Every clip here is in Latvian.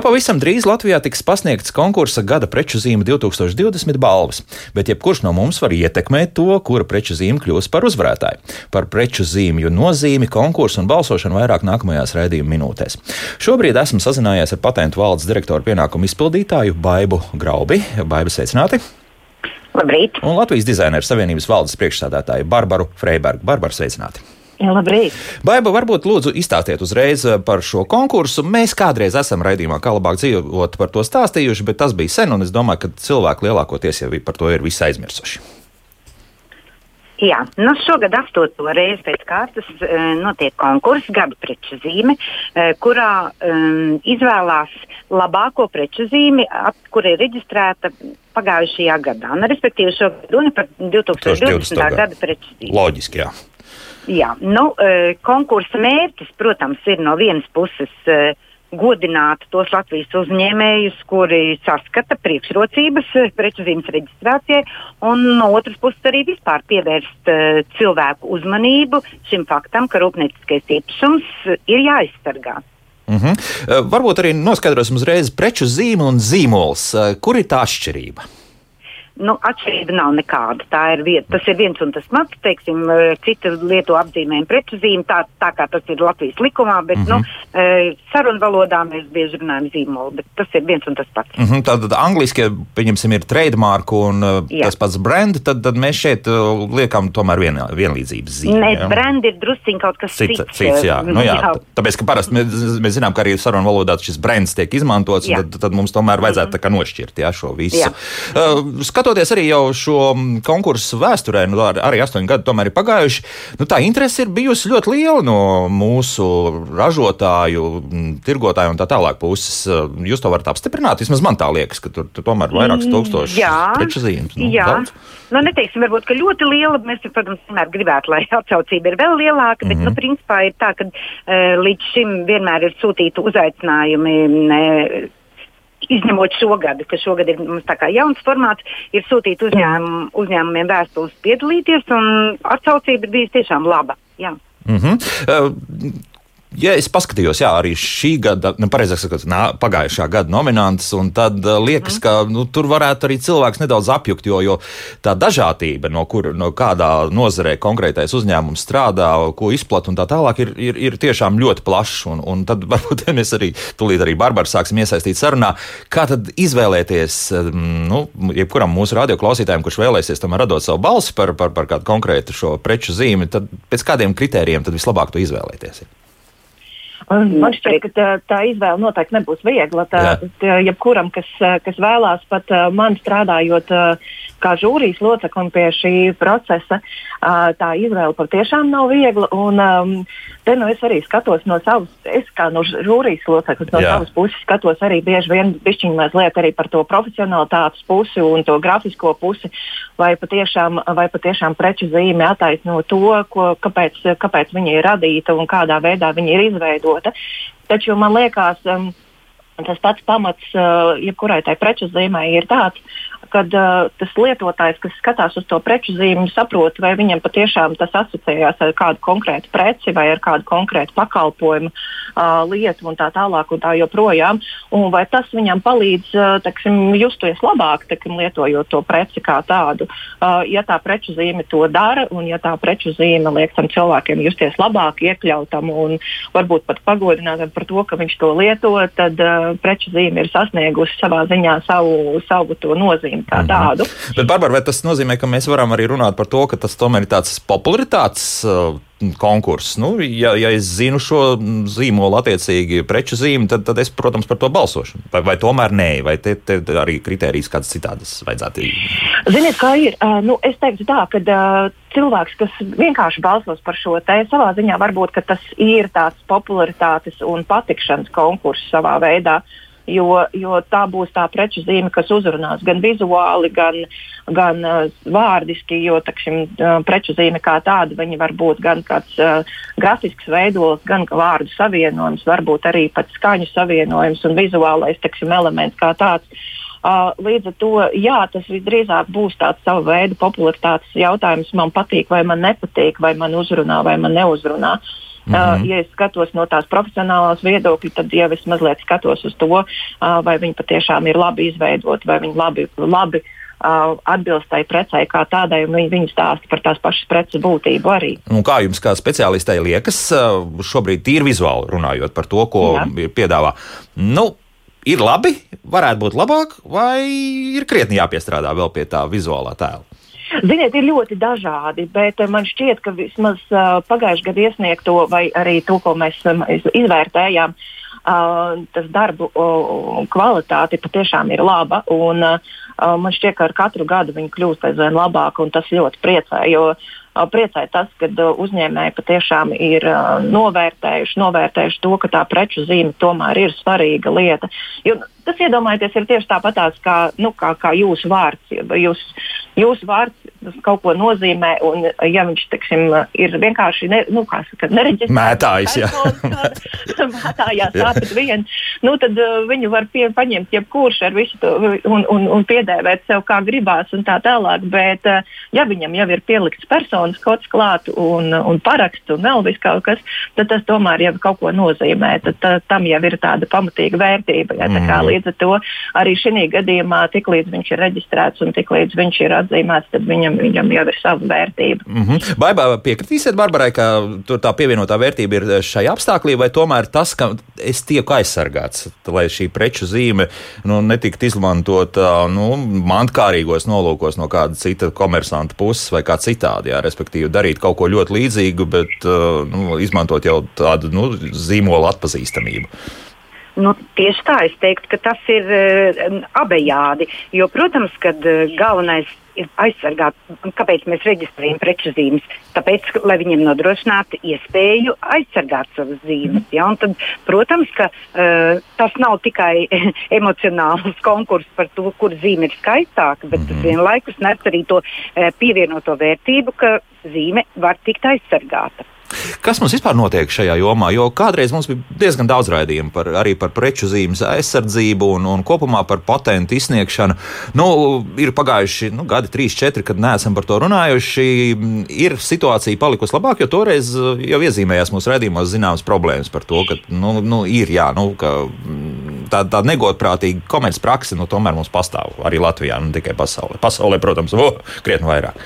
Jau pavisam drīz Latvijā tiks pasniegts konkursa gada preču zīme 2020 balvas, bet jebkurš no mums var ietekmēt to, kura preču zīme kļūs par uzvarētāju. Par preču zīmju nozīmi, konkursu un balsošanu vairāk nākamajās raidījuma minūtēs. Šobrīd esmu sazinājies ar patentu valdes direktoru pienākumu izpildītāju Baibu Graubi. Baiba sveicināti! Labrīt! Un Latvijas dizaineru savienības valdes priekšstādātāju Barbaru Freibergu. Barbaru sveicināti! Jā, labrīt. Baiba, varbūt lūdzu izstāstiet uzreiz eh, par šo konkursu. Mēs kādreiz esam raidījumā, kā labāk dzīvot, par to stāstījuši, bet tas bija sen, un es domāju, ka cilvēki lielākoties jau par to ir visai aizmirsuši. Jā, nu šogad astoto reizi pēc kārtas uh, notiek konkurss gada preču zīme, uh, kurā um, izvēlās labāko preču zīmi, ap, kur ir reģistrēta pagājušajā gadā. Nu, respektīvi, šogad runa par 2020. 20. gada preču zīmi. Loģiski, jā. Jā, nu, e, konkursa mērķis, protams, ir no vienas puses e, godināt tos Latvijas uzņēmējus, kuri saskata priekšrocības e, preču zīmes reģistrācijai, un no otras puses arī vispār pievērst uh, cilvēku uzmanību šim faktam, ka rūpnieciskais īpašums ir jāaizsargā. Uh -huh. uh, varbūt arī noskaidrosim uzreiz preču zīme un zīmols. Kur ir tā atšķirība? Nu, atšķirība nav nekāda. Tā ir vieta, tas ir viens un tas pats, teiksim, e, cita lietu apzīmējuma pretzīme, tā, tā kā tas ir Latvijas likumā, bet, mm -hmm. nu, e, sarunvalodā mēs bieži runājam zīmolu, bet tas ir viens un tas pats. Mm -hmm, tad angliski, pieņemsim, ir trademark un e, Jā. tas pats brand, tad, tad mēs šeit liekam tomēr vien, vienlīdzības zīmi. Nē, brand ir drusciņ kaut kas cits. Cits, cits jā. Nu, jā. jā. Tāpēc, ka parasti mēs, mēs zinām, ka arī sarunvalodā šis brands tiek izmantots, tad, tad mums tomēr vajadzētu mm -hmm. nošķirt jā, šo visu. Jā. Uh, skatoties arī jau šo mm, konkursu vēsturē, nu, arī astoņi gadi tomēr ir pagājuši, nu, tā interese ir bijusi ļoti liela no mūsu ražotāju, mm, tirgotāju un tā tālāk puses. Jūs to varat apstiprināt? Vismaz man tā liekas, ka tur, tur tomēr ir vairākas mm, tūkstošas preču zīmes. Nu, jā. Daudz. Nu, neteiksim, varbūt, ka ļoti liela. Mēs, protams, vienmēr gribētu, lai atsaucība ir vēl lielāka, bet, mm -hmm. nu, principā ir tā, ka uh, līdz šim vienmēr ir sūtīti uzaicinājumi. Ne, izņemot šogad, ka šogad ir mums tā kā jauns formāts, ir sūtīt uzņēmum, uzņēmumiem vēstules piedalīties, un atsaucība ir bijusi tiešām laba. Jā. Mm -hmm. Ja es paskatījos, jā, arī šī gada, nu, pareizāk sakot, nā, pagājušā gada nominants, un tad uh, liekas, mm. ka nu, tur varētu arī cilvēks nedaudz apjukt, jo, jo tā dažādība, no, kur, no kādā nozarē konkrētais uzņēmums strādā, ko izplat un tā tālāk, ir, ir, ir tiešām ļoti plašs. Un, un tad varbūt mēs arī tūlīt arī Barbara sāksim iesaistīt sarunā, kā tad izvēlēties, nu, jebkuram mūsu radioklausītājam, kurš vēlēsies tomēr radot savu balsi par, par, par kādu konkrētu šo preču zīmi, tad pēc kādiem kritērijiem tad vislabāk to izvēlēties? Man šķiet, ka tā, tā izvēle noteikti nebūs viegla. Tā, tā, jebkuram, kas, kas vēlās pat man strādājot kā žūrijas loceklim pie šī procesa, tā izvēle patiešām nav viegla. Un, te nu es arī skatos no savas, es kā no žūrijas loceklis, no Jā. savas puses skatos arī bieži vien bišķiņu mazliet arī par to profesionalitātes pusi un to grafisko pusi, vai patiešām, vai patiešām preču zīme attaisno to, ko, kāpēc, kāpēc viņa ir radīta un kādā veidā viņa ir izveidota izmantota. Taču man liekas, um, tas pats pamats uh, jebkurai tai preču zīmē ir tāds, kad uh, tas lietotājs, kas skatās uz to preču zīmi, saprot, vai viņam patiešām tas asociējās ar kādu konkrētu preci vai ar kādu konkrētu pakalpojumu uh, lietu un tā tālāk un tā joprojām. Un vai tas viņam palīdz uh, teksim, justies labāk, teksim, lietojot to preci kā tādu. Uh, ja tā preču zīme to dara un ja tā preču zīme liek tam cilvēkiem justies labāk, iekļautam un varbūt pat pagodinātam par to, ka viņš to lieto, tad uh, preču zīme ir sasniegusi savā ziņā savu, savu to nozīmi zīmi kā mhm. tādu. -hmm. Bet, Barbara, vai tas nozīmē, ka mēs varam arī runāt par to, ka tas tomēr ir tāds popularitātes uh, konkurss? Nu, ja, ja es zinu šo zīmolu attiecīgi preču zīmi, tad, tad es, protams, par to balsošu. Vai, vai tomēr nē, vai te, te arī kritērijas kādas citādas vajadzētu? Ziniet, kā ir? Uh, nu, es teiktu tā, ka uh, cilvēks, kas vienkārši balsos par šo te savā ziņā, varbūt tas ir tāds popularitātes un patikšanas konkurss savā veidā. Uh, jo, jo tā būs tā preču zīme, kas uzrunās gan vizuāli, gan, gan uh, vārdiski, jo takšim, uh, preču zīme kā tāda var būt gan kāds uh, grafisks veidols, gan vārdu savienojums, varbūt arī pat skaņu savienojums un vizuālais takšim, elements kā tāds. Uh, līdz ar to jā, tas visdrīzāk būs tāds sava veida popularitātes jautājums. Man patīk, vai man nepatīk, vai man uzrunā, vai man neuzrunā. Mm -hmm. uh, ja es skatos no tās profesionālās viedokļa, tad jau es mazliet skatos uz to, uh, vai viņi patiešām ir labi izveidoti, vai viņi labi, labi uh, atbilst tai precei kā tādai, un viņi, viņi stāsta par tās pašas preces būtību arī. Un kā jums, kā speciālistei, liekas, šobrīd tīri vizuāli runājot par to, ko Jā. piedāvā? Nu, ir labi, varētu būt labāk, vai ir krietni jāpiestrādā vēl pie tā vizuālā tēla? Ziniet, ir ļoti dažādi, bet man šķiet, ka vismaz uh, pagājušajā gadā iesniegto vai arī to, ko mēs um, izvērtējām, uh, tas darbu uh, kvalitāte patiešām ir laba. Un, uh, man šķiet, ka ar katru gadu viņi kļūst aizvien labāki, un tas ļoti priecē. Jo uh, priecē tas, ka uh, uzņēmēji patiešām ir novērtējuši, novērtējuši to, ka tā preču zīme tomēr ir svarīga lieta. Jo, tas, iedomājieties, ir tieši tāpat kā, nu, kā, kā jūsu vārds. Jūs, jūsu vārds kaut ko nozīmē, un ja viņš teksim, ir vienkārši ne, nu, saka, nereģistrēts, mētājs, jā. mētājās tāpat vien, nu, tad uh, viņu var pie, paņemt jebkurš ar visu to un, un, un piedēvēt sev kā gribās un tā tālāk, bet uh, ja viņam jau ir pielikts personas kods klāt un, un paraksts un vēl viss kaut kas, tad tas tomēr jau kaut ko nozīmē. Tad tā, tam jau ir tāda pamatīga vērtība. Ja, tā kā, mm. līdz ar to arī šī gadījumā, tiklīdz viņš ir reģistrēts un tiklīdz viņš ir atzīmēts, tad viņam, viņam jau ir sava vērtība. Mm -hmm. Baibā piekritīsiet, Barbarai, ka tur tā pievienotā vērtība ir šajā apstākļī, vai tomēr tas, ka es tieku aizsargāts, lai šī preču zīme nu, netiktu izmantota nu, mantkārīgos nolūkos no kāda cita komersanta puses vai kā citādi, jā, respektīvi darīt kaut ko ļoti līdzīgu, bet nu, izmantot jau tādu nu, zīmola atpazīstamību. Nu, tieši tā, es teiktu, ka tas ir uh, abejādi. Jo, protams, ka uh, galvenais ir aizsargāt, kāpēc mēs reģistrējam preču zīmes. Tāpēc, lai viņiem nodrošinātu iespēju aizsargāt savas zīmes. Ja? Un tad, protams, ka uh, tas nav tikai emocionāls konkurss par to, kur zīme ir skaistāka, bet tas mhm. vienlaikus nes arī to uh, pievienoto vērtību, ka zīme var tikt aizsargāta. Kas mums vispār notiek šajā jomā? Jo kādreiz mums bija diezgan daudz raidījumu par, arī par preču zīmes aizsardzību un, un kopumā par patentu izsniegšanu. Nu, ir pagājuši nu, gadi, trīs, četri, kad neesam par to runājuši. Ir situācija palikusi labāk, jo toreiz jau iezīmējās mūsu raidījumos zināmas problēmas par to, ka nu, nu, ir jā, nu, ka tā, tā negodprātīga komercprakse nu, tomēr mums pastāv arī Latvijā, ne tikai pasaulē. Pasaulē, protams, oh, krietni vairāk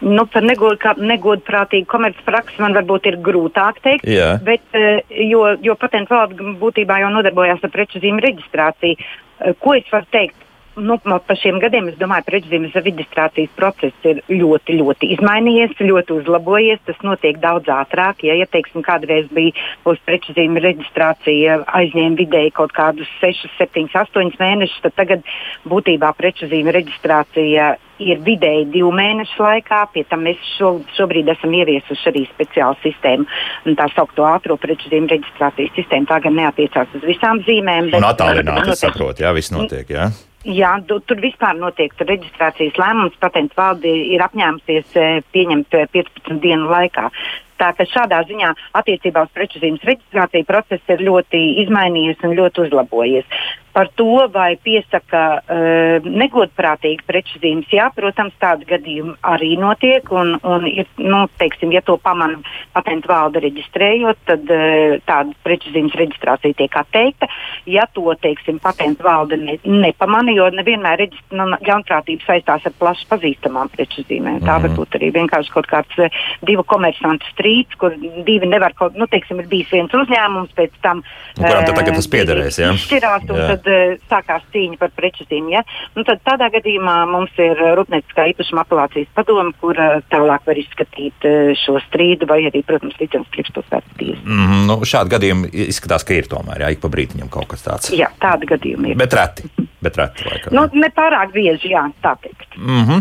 nu, par negod, negodprātīgu komercpraksi man varbūt ir grūtāk teikt. Jā. Bet, eh, jo, jo patentu valde būtībā jau nodarbojās ar preču zīmju reģistrāciju. Eh, ko es varu teikt? Nu, pa šiem gadiem es domāju, ka prečzīmes reģistrācijas process ir ļoti, ļoti izmainījies, ļoti uzlabojies. Tas notiek daudz ātrāk. Ja, ja teiksim, kādreiz bija uz prečzīmes reģistrācija aizņēma vidēji kaut kādus 6, 7, 8 mēnešus, tad tagad būtībā prečzīmes reģistrācija ir vidēji divu mēnešu laikā. Pie tam mēs šo, šobrīd esam ieviesuši arī speciālu sistēmu, tā saucamo ātrā preču zīmju reģistrācijas sistēmu. Tā gan neatiecās uz visām zīmēm. Bet, un attālināti, es saprotu, jā, viss notiek. Jā. Jā, tu, tur vispār notiek tur reģistrācijas lēmums. Patents valde ir apņēmusies eh, pieņemt 15 eh, dienu laikā. Tā ka šādā ziņā attiecībā uz preču zīmes reģistrāciju process ir ļoti izmainījies un ļoti uzlabojies par to, vai piesaka uh, negodprātīgi preču zīmes. Jā, protams, tādi gadījumi arī notiek. Un, un ir, nu, teiksim, ja to pamana patentu valde reģistrējot, tad uh, tāda preču zīmes reģistrācija tiek atteikta. Ja to, teiksim, patentu valde ne, nepamana, jo nevienmēr nu, ļaunprātība saistās ar plaši pazīstamām preču zīmēm. Mm -hmm. Tā var būt arī vienkārši kaut kāds uh, divu komersantu strīds, kur divi nevar nu, teiksim, ir bijis viens uzņēmums, pēc tam. Nu, kuram tad tagad tas piederēs, jā? Šķirās, un jā. tad uh, sākās cīņa par preču zīmju. Ja? Nu, tad tādā gadījumā mums ir Rūpnieciskā īpašuma apelācijas padoma, kur uh, tālāk var izskatīt uh, šo strīdu, vai arī, protams, licences priekšpilsētas tiesa. Mm, -hmm, nu, šādi gadījumi izskatās, ka ir tomēr, jā, ik pa brītiņam kaut kas tāds. Jā, tādi gadījumi ir. Bet reti. Bet reti, laikam. Nu, ne pārāk bieži, jā, tā teikt. Mm -hmm.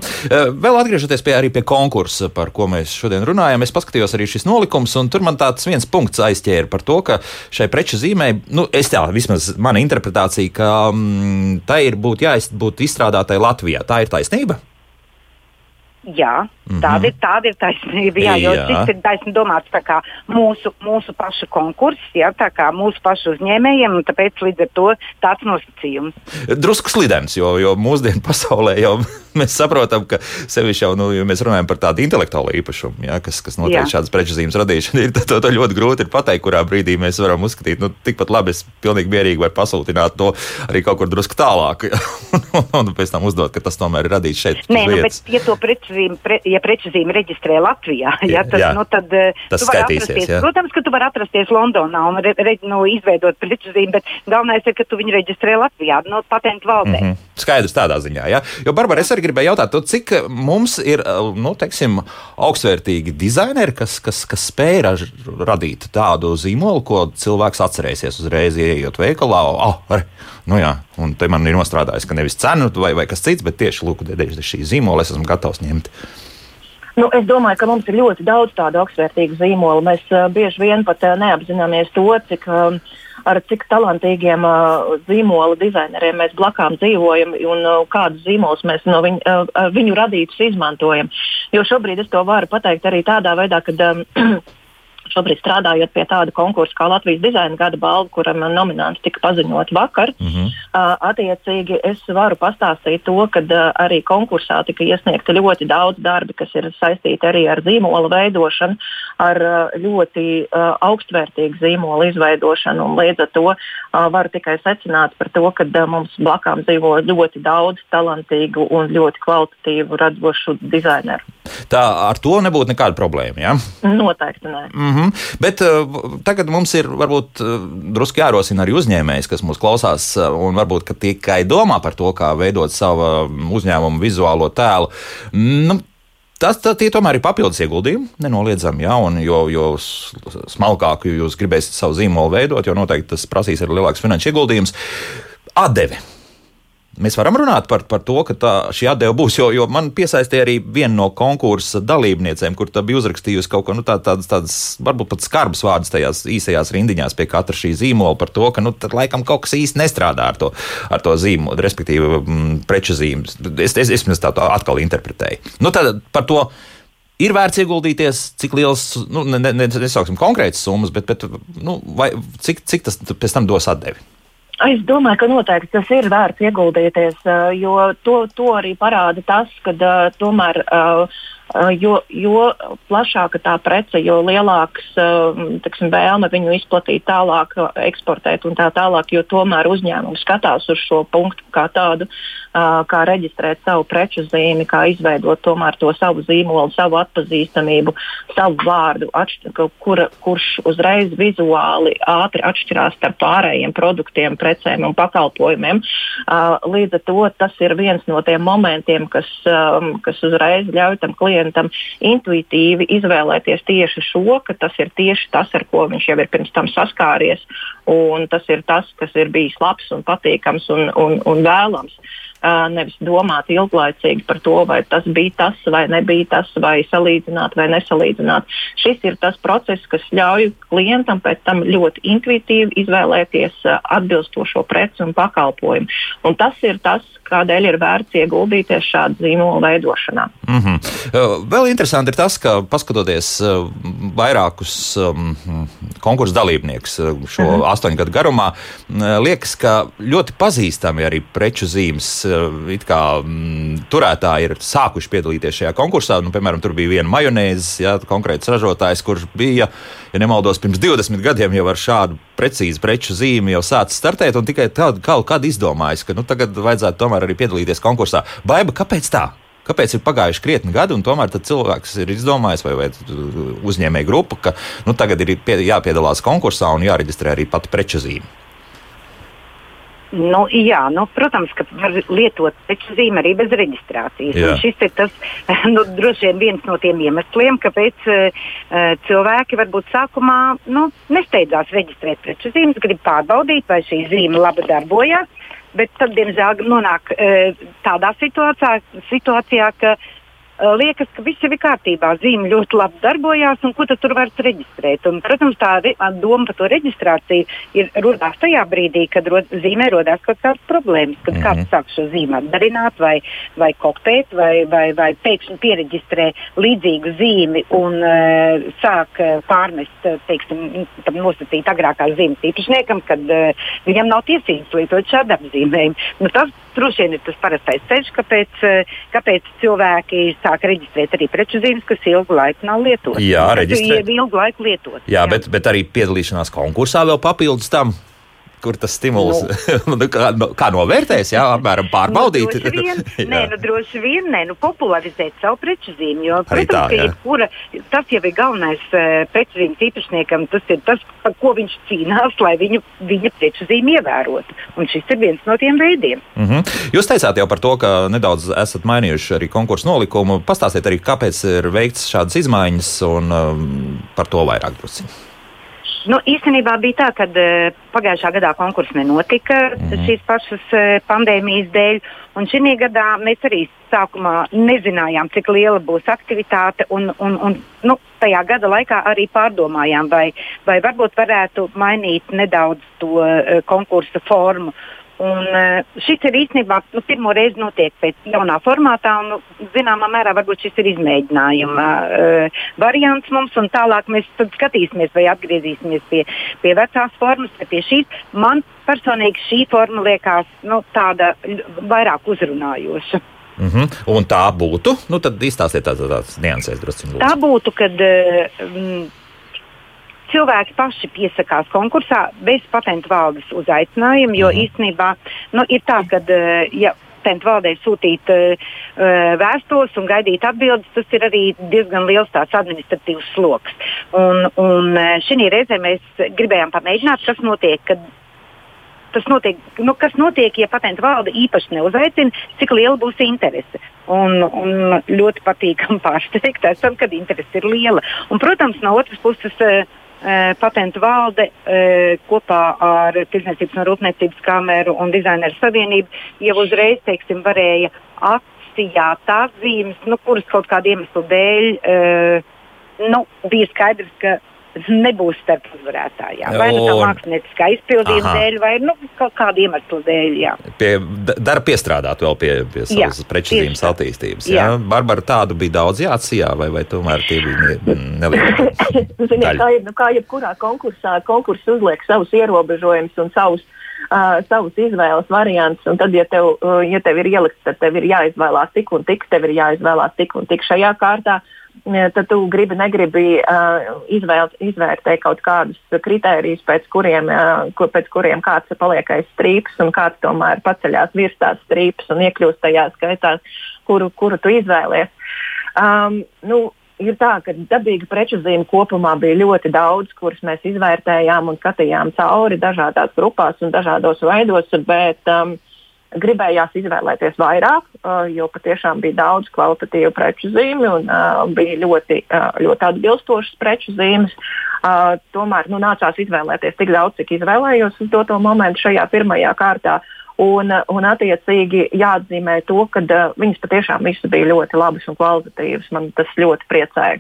Vēl atgriežoties pie, pie konkursa, par ko mēs šodien runājam, es paskatījos arī šis nolikums, un tur man tāds viens punkts aizķēra par to, ka šai preču zīmē, nu, es tā, vismaz mana interpretācija, ka mm, tai ir būt jābūt izstrādātai Latvijā. Tā ir taisnība? Jā, -hmm. Tāda ir, tāda ir taisnība. Jā, jo šis ir taisni domāts mūsu, mūsu pašu konkurss, jā, tā kā mūsu pašu uzņēmējiem, un tāpēc līdz ar to tāds nosacījums. Drusku slidens, jo, jo mūsdienu pasaulē jau mēs saprotam, ka sevišķi jau, nu, ja mēs runājam par tādu intelektuālu īpašumu, jā, kas, kas noteikti šādas preču zīmes radīšana ir, to, to ļoti grūti ir pateikt, kurā brīdī mēs varam uzskatīt, nu, tikpat labi es pilnīgi mierīgi varu pasūtināt to arī kaut kur drusku tālāk, un, un, un pēc tam uzdot, ka tas tomēr ir radīts šeit. Nē, nu, bet, ja to preču zīmi, pre, ja preču zīmi reģistrē Latvijā, jā, tad, jā, nu, tad eh, tas skaitīsies. Jā. Protams, ka tu vari atrasties Londonā un re, re, nu, izveidot preču zīmi, bet galvenais ir, ka tu viņu reģistrē Latvijā, no patentu valdē. Mm -hmm. Skaidrs tādā ziņā, jā. Jo, Barbara, es arī gribēju jautāt, to, cik mums ir, nu, teiksim, augstvērtīgi dizaineri, kas, kas, kas spēj raž, radīt tādu zīmolu, ko cilvēks atcerēsies uzreiz, ieejot veikalā. Oh, ar, nu jā, un te man ir nostrādājis, ka nevis cenu vai, vai kas cits, bet tieši lūk, dēļ šī zīmola es esmu gatavs ņemt. Nu, es domāju, ka mums ir ļoti daudz tādu augstvērtīgu zīmolu. Mēs uh, bieži vien pat uh, neapzināmies to, cik, uh, ar cik talantīgiem uh, zīmola dizaineriem mēs blakām dzīvojam un uh, kādus zīmolus mēs no viņu, uh, viņu radītus izmantojam. Jo šobrīd es to varu pateikt arī tādā veidā, ka. Um, šobrīd strādājot pie tāda konkursa kā Latvijas dizaina gada balva, kuram nominants tika paziņot vakar. Mm -hmm. uh, attiecīgi es varu pastāstīt to, ka uh, arī konkursā tika iesniegta ļoti daudz darbi, kas ir saistīti arī ar zīmola veidošanu, ar uh, ļoti uh, augstvērtīgu zīmola izveidošanu. Līdz ar to uh, varu tikai secināt par to, ka mums blakām dzīvo ļoti daudz talantīgu un ļoti kvalitatīvu radošu dizaineru. Tā ar to nebūtu nekāda problēma. Ja? Noteikti nē. Mm -hmm. Bet uh, tagad mums ir varbūt drusku jārosina arī uzņēmējs, kas mūs klausās un varbūt tikai domā par to, kā veidot savu uzņēmumu vizuālo tēlu. Nu, Tas tā, tomēr ir papildus ieguldījumi, nenoliedzami. Ja, un jo, jo smalkāku jūs gribēsiet savu zīmolu veidot, jo noteikti tas prasīs arī lielāks finanšu ieguldījums. Atdeve. Mēs varam runāt par, par to, ka tā, šī atdeve būs, jo, jo man piesaistīja arī viena no konkursa dalībniecēm, kur tā bija uzrakstījusi kaut ko nu, tā, tādas, tādas, varbūt pat skarbas vārdus tajās īsajās rindiņās pie katra šī zīmola par to, ka, nu, tad laikam kaut kas īsti nestrādā ar to, ar to zīmolu, respektīvi m, mm, preču zīmes. Es, es, es, es tā atkal interpretēju. Nu, tad par to ir vērts ieguldīties, cik liels, nu, ne, ne, nesauksim konkrētas summas, bet, bet nu, vai, cik, cik tas pēc tam dos atdevi? Es domāju, ka noteikti tas ir vērts ieguldīties, jo to, to arī parāda tas, ka tomēr. Uh, Uh, jo, jo plašāka tā prece, jo lielāks uh, teksim, vēlme viņu izplatīt tālāk, uh, eksportēt un tā tālāk, jo tomēr uzņēmums skatās uz šo punktu kā tādu, kā reģistrēt savu preču zīmi, kā izveidot tomēr to savu zīmolu, savu atpazīstamību, savu vārdu, kura, kurš uzreiz vizuāli ātri atšķirās starp pārējiem produktiem, precēm un pakalpojumiem. Līdz ar to tas ir viens no tiem momentiem, kas, kas uzreiz ļauj tam klientam intuitīvi izvēlēties tieši šo, ka tas ir tieši tas, ar ko viņš jau ir pirms tam saskāries, un tas ir tas, kas ir bijis labs un patīkams un, un, un vēlams. Nevis domāt ilglaicīgi par to, vai tas bija tas, vai nebija tas, vai salīdzināt, vai nesalīdzināt. Šis ir tas process, kas ļauj klientam pēc tam ļoti intuitīvi izvēlēties atbilstošo preci un pakalpojumu. Un tas ir tas, kādēļ ir vērts ieguldīties šādu zīmolu veidošanā. Mm -hmm. Vēl interesanti ir tas, ka paskatoties vairākus um, konkursu dalībniekus šo mm -hmm. astoņu gadu garumā, liekas, ka ļoti pazīstami arī preču zīmes kā, m, turētāji ir sākuši piedalīties šajā konkursā. Nu, piemēram, tur bija viena majonēzes, ja, konkrēts ražotājs, kurš bija, ja nemaldos, pirms 20 gadiem jau ar šādu precīzu preču zīmi jau sācis startēt, un tikai tādu kaut kādu izdomājis, ka nu, tagad vajadzētu tomēr arī piedalīties konkursā. Baiba, kāpēc tā? Kāpēc ir pagājuši krietni gadi, un tomēr cilvēks ir izdomājis, vai, vai uzņēmēja grupa, ka nu, tagad ir pie, jāpiedalās konkursā un jāreģistrē arī pati preču zīme? Nu, jā, nu, protams, ka var lietot preču zīmi arī bez reģistrācijas. Šis ir tas, nu, droši vien viens no tiem iemesliem, kāpēc uh, cilvēki varbūt sākumā nu, nesteidzās reģistrēt preču zīmes, grib pārbaudīt, vai šī zīme labi darbojas bet tad, diemžēl, nonāk e, tādā situācijā, situācijā ka uh, liekas, ka viss ir kārtībā. Zīme ļoti labi darbojās, un ko tur var reģistrēt. Un, protams, tā doma par to reģistrāciju ir rodās tajā brīdī, kad rod, zīmē rodās kaut kādas problēmas, kad mm -hmm. kāds sāk šo zīmi atdarināt vai, vai kopēt, vai, vai, vai pēkšņi pieregistrē līdzīgu zīmi un uh, sāk pārmest, teiksim, nosacīt agrākās zīmes īpašniekam, kad uh, viņam nav tiesības lietot šādu apzīmējumu. Nu, tas droši vien ir tas parastais ceļš, kāpēc, kāpēc cilvēki sāk reģistrēt arī preču zīmes, kas ilgu laiku nav lietotas. Jā, reģistrēt. Ilgu laiku lietot. Jā, jā. Bet, bet arī piedalīšanās konkursā vēl papildus tam kur tas stimuls nu. nu, kā, nu, kā novērtēs, jā, apmēram pārbaudīt. Nu, vien, nē, nu, droši vien, nē, nu, popularizēt savu preču zīmi, jo, Arī protams, tā, ka jebkura, tas jau ir galvenais uh, preču zīmes īpašniekam, tas ir tas, par ko viņš cīnās, lai viņu, viņa preču zīmi ievērotu. Un šis ir viens no tiem veidiem. Mm -hmm. Jūs teicāt jau par to, ka nedaudz esat mainījuši arī konkursu nolikumu. Pastāstiet arī, kāpēc ir veikts šādas izmaiņas un um, par to vairāk drusku. Nu, īstenībā bija tā, ka uh, pagājušā gadā konkurss nenotika mm. šīs pašas uh, pandēmijas dēļ. Un šī gadā mēs arī sākumā nezinājām, cik liela būs aktivitāte. Un, un, un, nu, tajā gada laikā arī pārdomājām, vai, vai varbūt varētu mainīt nedaudz to uh, konkursa formu. Un, uh, šis ir īstenībā nu, pirmo reizi notiek pēc jaunā formātā, un nu, zināmā mērā varbūt šis ir izmēģinājuma uh, variants mums, un tālāk mēs skatīsimies, vai atgriezīsimies pie, pie vecās formas, vai pie šīs. Man personīgi šī forma liekas nu, tāda vairāk uzrunājoša. Mm -hmm. Un tā būtu, nu tad izstāstiet tādas tā, tā, niansēs drusku. Tā būtu, kad uh, cilvēki paši piesakās konkursā bez patentu valdes uzaicinājuma, jo mhm. īstenībā nu, ir tā, ka eh, ja patentu valdei sūtīt uh, vēstules un gaidīt atbildes, tas ir arī diezgan liels tāds administratīvs sloks. Un, un šī reizē mēs gribējām pamēģināt, kas notiek, kad tas notiek, nu, kas notiek, ja patentu valde īpaši neuzaicina, cik liela būs interese. Un, un ļoti patīkami pārsteigt, esam, kad interese ir liela. Un, protams, no otras puses. Uh, patentu valde kopā ar Tirzniecības un Rūpniecības kameru un dizaineru savienību jau uzreiz teiksim, varēja akcijāt tās zīmes, nu, kuras kaut kāda iemesla dēļ nu, bija skaidrs, ka nebūs starp uzvarētājiem. Vai nu tā mākslinieckā izpildījuma Aha. dēļ, vai nu, kaut kāda iemesla dēļ. Jā. Pie, dara piestrādāt vēl pie, pie savas prečīzības attīstības. Jā. Jā. Barbara, tādu bija daudz jācijā, vai, vai tomēr tie bija nelieli? Kā, nu, kā jebkurā konkursā, konkurss uzliek savus ierobežojumus un savus Uh, savus izvēles variantus. Tad, ja tev, uh, ja tev ir ielikts, tad tev ir jāizvēlās tik un tik, tev ir jāizvēlās tik un tik šajā kārtā. Tad tu gribi, negribi uh, izvēl, izvērtēt kaut kādus kritērijus, pēc kuriem, uh, kur, pēc kuriem kāds paliek aiz strīpas un kāds tomēr paceļās virs tās strīpas un iekļūst tajā skaitā, kuru, kuru tu izvēlies. Um, nu, ir tā, ka dabīga preču zīme kopumā bija ļoti daudz, kuras mēs izvērtējām un skatījām cauri dažādās grupās un dažādos veidos, bet um, gribējās izvēlēties vairāk, jo patiešām bija daudz kvalitatīvu preču zīmju un uh, bija ļoti, uh, ļoti atbilstošas preču zīmes. Uh, tomēr nu, nācās izvēlēties tik daudz, cik izvēlējos uz doto momentu šajā pirmajā kārtā. Un, un attiecīgi jāatzīmē to, ka uh, viņas patiešām visas bija ļoti labas un kvalitatīvas. Man tas ļoti priecēja.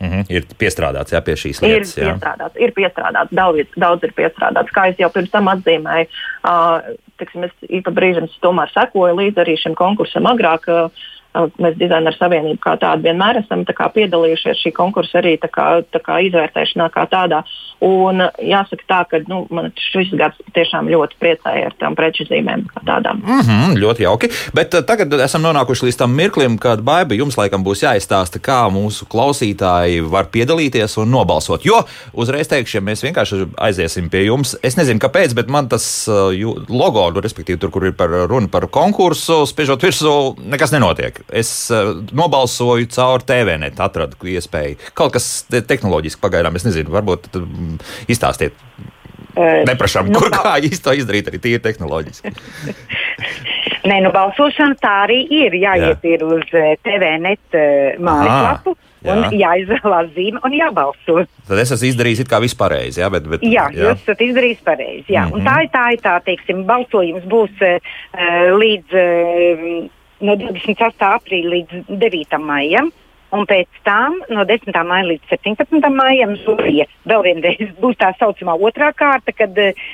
Mm -hmm. Ir piestrādāts jā, pie šīs lietas. Ir jā. piestrādāts, ir piestrādāts daudz, daudz ir piestrādāts. Kā jau pirms tam atzīmēju, uh, tiksim, es īpa brīžam tomēr sekoju līdzi arī šim konkursam agrāk. Uh, Mēs dizaineru savienību kā tādu vienmēr esam kā, piedalījušies šī konkursa arī tā kā, tā kā izvērtēšanā kā tādā. Un jāsaka tā, ka nu, man šis gads tiešām ļoti priecēja ar tām preču zīmēm kā tādām. Mm -hmm, ļoti jauki. Bet tagad esam nonākuši līdz tam mirklim, kad Baiba jums laikam būs jāizstāsta, kā mūsu klausītāji var piedalīties un nobalsot. Jo uzreiz teikšu, ja mēs vienkārši aiziesim pie jums, es nezinu kāpēc, bet man tas logo, respektīvi tur, kur ir par runa par konkursu, spiežot virsū, nekas nenotiek es uh, nobalsoju caur TVNet, atradu iespēju. Kaut kas te tehnoloģiski pagaidām, es nezinu, varbūt tad, um, izstāstiet. Uh, Neprašām, nu, kur kā to izdarīt, arī tīri tehnoloģiski. Nē, nu balsošana tā arī ir. Jāiet Jā. ir uz TVNet uh, mājaslapu. Jā. Un jāizvēlās zīme un jābalso. Tad es esmu izdarījis kā vispārējais. Jā, bet, bet, jā, jā, jūs esat izdarījis pareizi. Mm -hmm. Tā ir tā, ir tā, teiksim, balsojums būs uh, līdz uh, no 28. aprīļa līdz 9. maijam. Un pēc tam no 10. maija līdz 17. maijam žūrija vēl vienreiz būs tā saucamā otrā kārta, kad uh,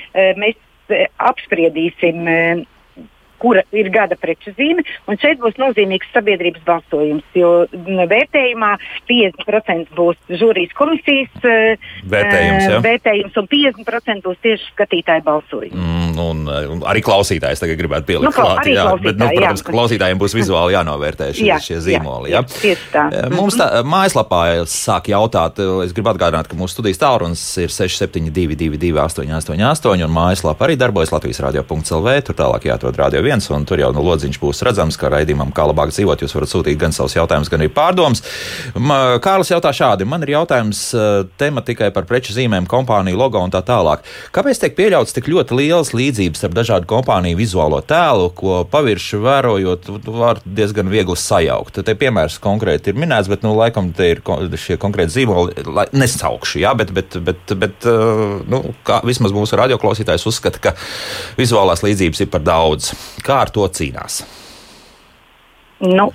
mēs uh, apspriedīsim uh, kura ir gada preču zīme. Šeit būs nozīmīgs sabiedrības balsojums, jo vērtējumā 50% būs žūrijas komisijas uh, vērtējums, uh, vērtējums un 50% būs tieši skatītāju balsojums. Mm, un, un arī klausītājs tagad gribētu pielikt nu, klāt. Jā, bet, nu, protams, jā. ka klausītājiem būs vizuāli jānovērtē šie, jā, šie zīmoli. Jā, jā. Tā. Mums tā mājaslapā sāk jautāt, es gribu atgādināt, ka mūsu studijas tālrunis ir 6722, 888, un mājaslapā arī darbojas Latvijas radio.clv. Tur tālāk jāatrod radio viens, un tur jau no lodziņš būs redzams, ka raidījumam, kā labāk dzīvot, jūs varat sūtīt gan savus jautājumus, gan arī pārdomas. Kārlis jautā šādi: Man ir jautājums tematikai par preču zīmēm, kompāniju logo un tā tālāk. Kāpēc tiek pieļauts tik ļoti liels līdzības starp dažādu kompāniju vizuālo tēlu, ko pavirši vērojot, var diezgan viegli sajaukt? Te piemērs konkrēti ir minēts, bet, nu, laikam, te ir šie konkrēti zīmoli, nesaukšu, jā, bet, bet, bet, bet nu, kā vismaz mūsu radioklausītājs uzskata, ka vizuālās līdzības ir par daudz. Kā ar to cīnās? Nu,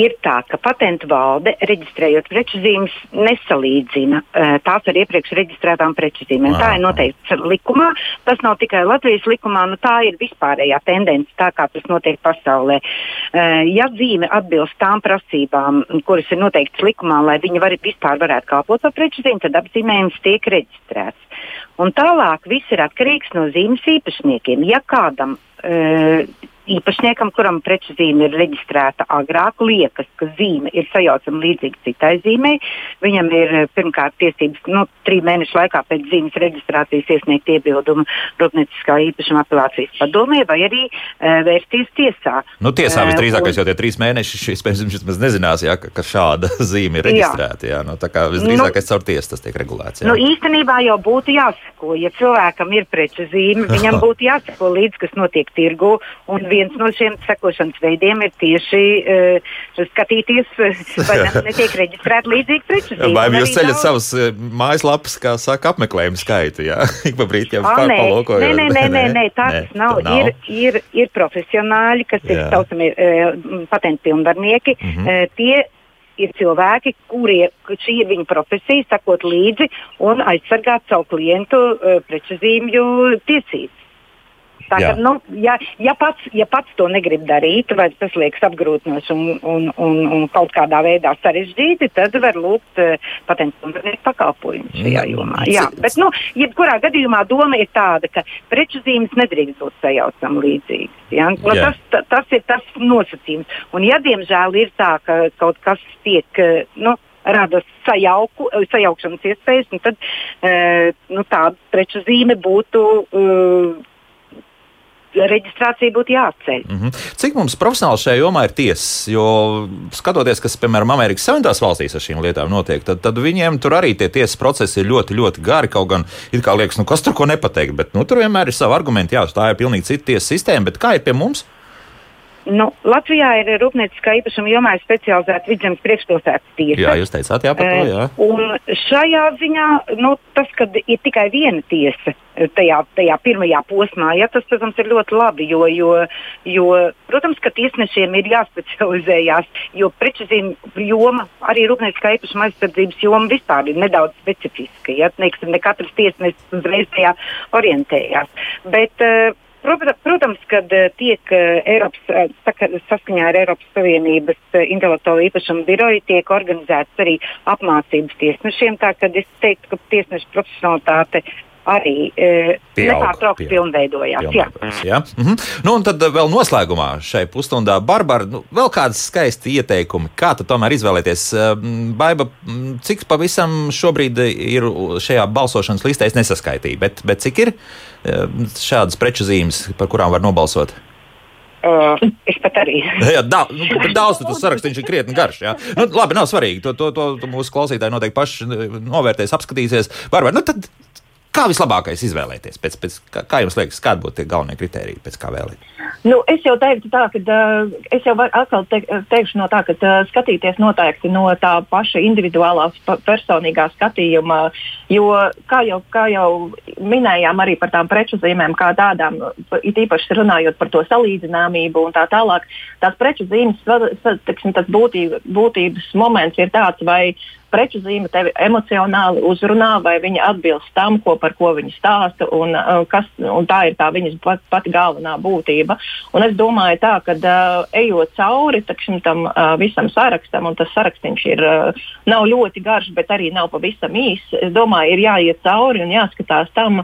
ir tā, ka patentu valde, reģistrējot preču zīmes, nesalīdzina uh, tās ar iepriekš reģistrētām preču zīmēm. Tā ir noteikts likumā. Tas nav tikai Latvijas likumā, nu, tā ir vispārējā tendence, tā kā tas notiek pasaulē. Uh, ja zīme atbilst tām prasībām, kuras ir noteiktas likumā, lai viņi var, vispār varētu kalpot par preču zīmi, tad apzīmējums tiek reģistrēts. Un tālāk viss ir atkarīgs no zīmes īpašniekiem. Ja kādam uh, īpašniekam, kuram preču zīme ir reģistrēta agrāk, liekas, ka zīme ir sajaucama līdzīga citai zīmei. Viņam ir eh, pirmkārt tiesības nu, trīs mēnešu laikā pēc zīmes reģistrācijas iesniegt iebildumu Rūpnieciskā īpašuma apelācijas padomē vai arī uh, vērsties tiesā. Nu, tiesā visdrīzākais uh, jau tie trīs mēneši šis vismaz nezinās, jā, ka, ka šāda zīme ir reģistrēta. Jā. Jā, nu, tā kā visdrīzākais nu, caur tiesu tas tiek regulēts. Jā. Nu, īstenībā jau būtu jāsako, ja cilvēkam ir preču zīme, viņam būtu jāsako līdz, kas notiek tirgu. Un viens no šiem sekošanas veidiem ir tieši uh, skatīties, vai netiek reģistrēta līdzīga preču zīme. Vai jūs ceļat daudz... savas eh, mājaslapas, kā saka, apmeklējumu skaitu, jā? Ik pa brīdiem pārpalokojot. Nē, nē, nē, nē, nē, tāds nē, nav. nav. Ir, ir, ir profesionāļi, kas jā. ir saucami uh, patentu pilnvarnieki. Mm -hmm. uh, tie ir cilvēki, kuriem šī ir viņa profesija, sakot līdzi un aizsargāt savu klientu uh, preču zīmju tiesības. Tā, ka, nu, ja, ja, pats, ja pats to negrib darīt, vai tas liekas apgrūtinoši un, un, un, un kaut kādā veidā sarežģīti, tad var lūgt uh, patentu pakalpojumu šajā mm. jomā. Jā, bet, nu, jebkurā gadījumā doma ir tāda, ka preču zīmes nedrīkst būt sajaucam līdzīgas. Ja? Nu, tas, ta, tas ir tas nosacījums. Un, ja diemžēl ir tā, ka kaut kas tiek. Uh, nu, rada sajauku, sajaukšanas iespējas, tad uh, nu, tāda preču zīme būtu uh, reģistrācija būtu jāatceļ. Mm -hmm. Cik mums profesionāli šajā jomā ir tiesas? Jo skatoties, kas, piemēram, Amerikas Savienotās valstīs ar šīm lietām notiek, tad, tad viņiem tur arī tie tiesas procesi ir ļoti, ļoti gari. Kaut gan it kā liekas, nu kas tur ko nepateikt, bet nu, tur vienmēr ir savi argumenti. Jā, tā ir pilnīgi cita tiesas sistēma, bet kā ir pie mums? Nu, Latvijā ir rūpnieciskā īpašuma jomā specializēta vidzemes priekšpilsētas tiesa. Jā, jūs teicāt, jā, par to. Jā. Un šajā ziņā nu, tas, ka ir tikai viena tiesa tajā, tajā pirmajā posmā, ja, tas, protams, ir ļoti labi, jo, jo, jo protams, ka tiesnešiem ir jāspecializējās, jo prečuzīm joma, arī rūpnieciskā īpašuma aizsardzības joma vispār ir nedaudz specifiska. Ja, Neiksim, ne katrs tiesnesis uzreiz tajā orientējās. Bet, uh, Protams, kad eh, tiek eh, Eiropas, eh, saskaņā ar Eiropas Savienības intelektuālo īpašumu biroju, tiek organizētas arī apmācības tiesnešiem. Tā es teiktu, ka tiesneša profesionalitāte arī e, nepārtraukti pilnveidojās. pilnveidojās jā. Jā. -hmm. nu, un tad vēl noslēgumā šai pusstundā Barbara, nu, vēl kādas skaisti ieteikumi, kā tomēr izvēlēties. Baiba, cik pavisam šobrīd ir šajā balsošanas listē, es nesaskaitīju, bet, bet cik ir šādas preču zīmes, par kurām var nobalsot? Uh, es pat arī. jā, da, nu, daudz tas saraksts ir krietni garš. Jā. Nu, labi, nav svarīgi. To, to, to, to mūsu klausītāji noteikti paši novērtēs, apskatīsies. Varbūt, nu, tad Kā vislabākais izvēlēties? Pēc, pēc, kā, kā jums liekas, kādi būtu tie galvenie kriteriji, pēc kā vēlēt? Nu, es jau teiktu, tā, ka uh, es jau atkal te, teikšu no tā, ka uh, skatīties noteikti no tā paša individuālā personīgā skatījuma, jo, kā jau, kā jau minējām, arī par tām preču zīmēm, kā tādām, it īpaši runājot par to salīdzināmību un tā tālāk, tās preču zīmes, teksim, tas būtība, būtības moments ir tāds, vai preču zīme tevi emocionāli uzrunā, vai viņa atbilst tam, ko, par ko viņa stāsta, un, uh, kas, un tā ir tā viņas pat, pati galvenā būtība. Un es domāju, tā, ka uh, ejot cauri takšim, tam uh, visam sarakstam, un tas saraksts ir nav ļoti garš, bet arī nav pavisam īss, es domāju, ir jāiet cauri un jāskatās tam,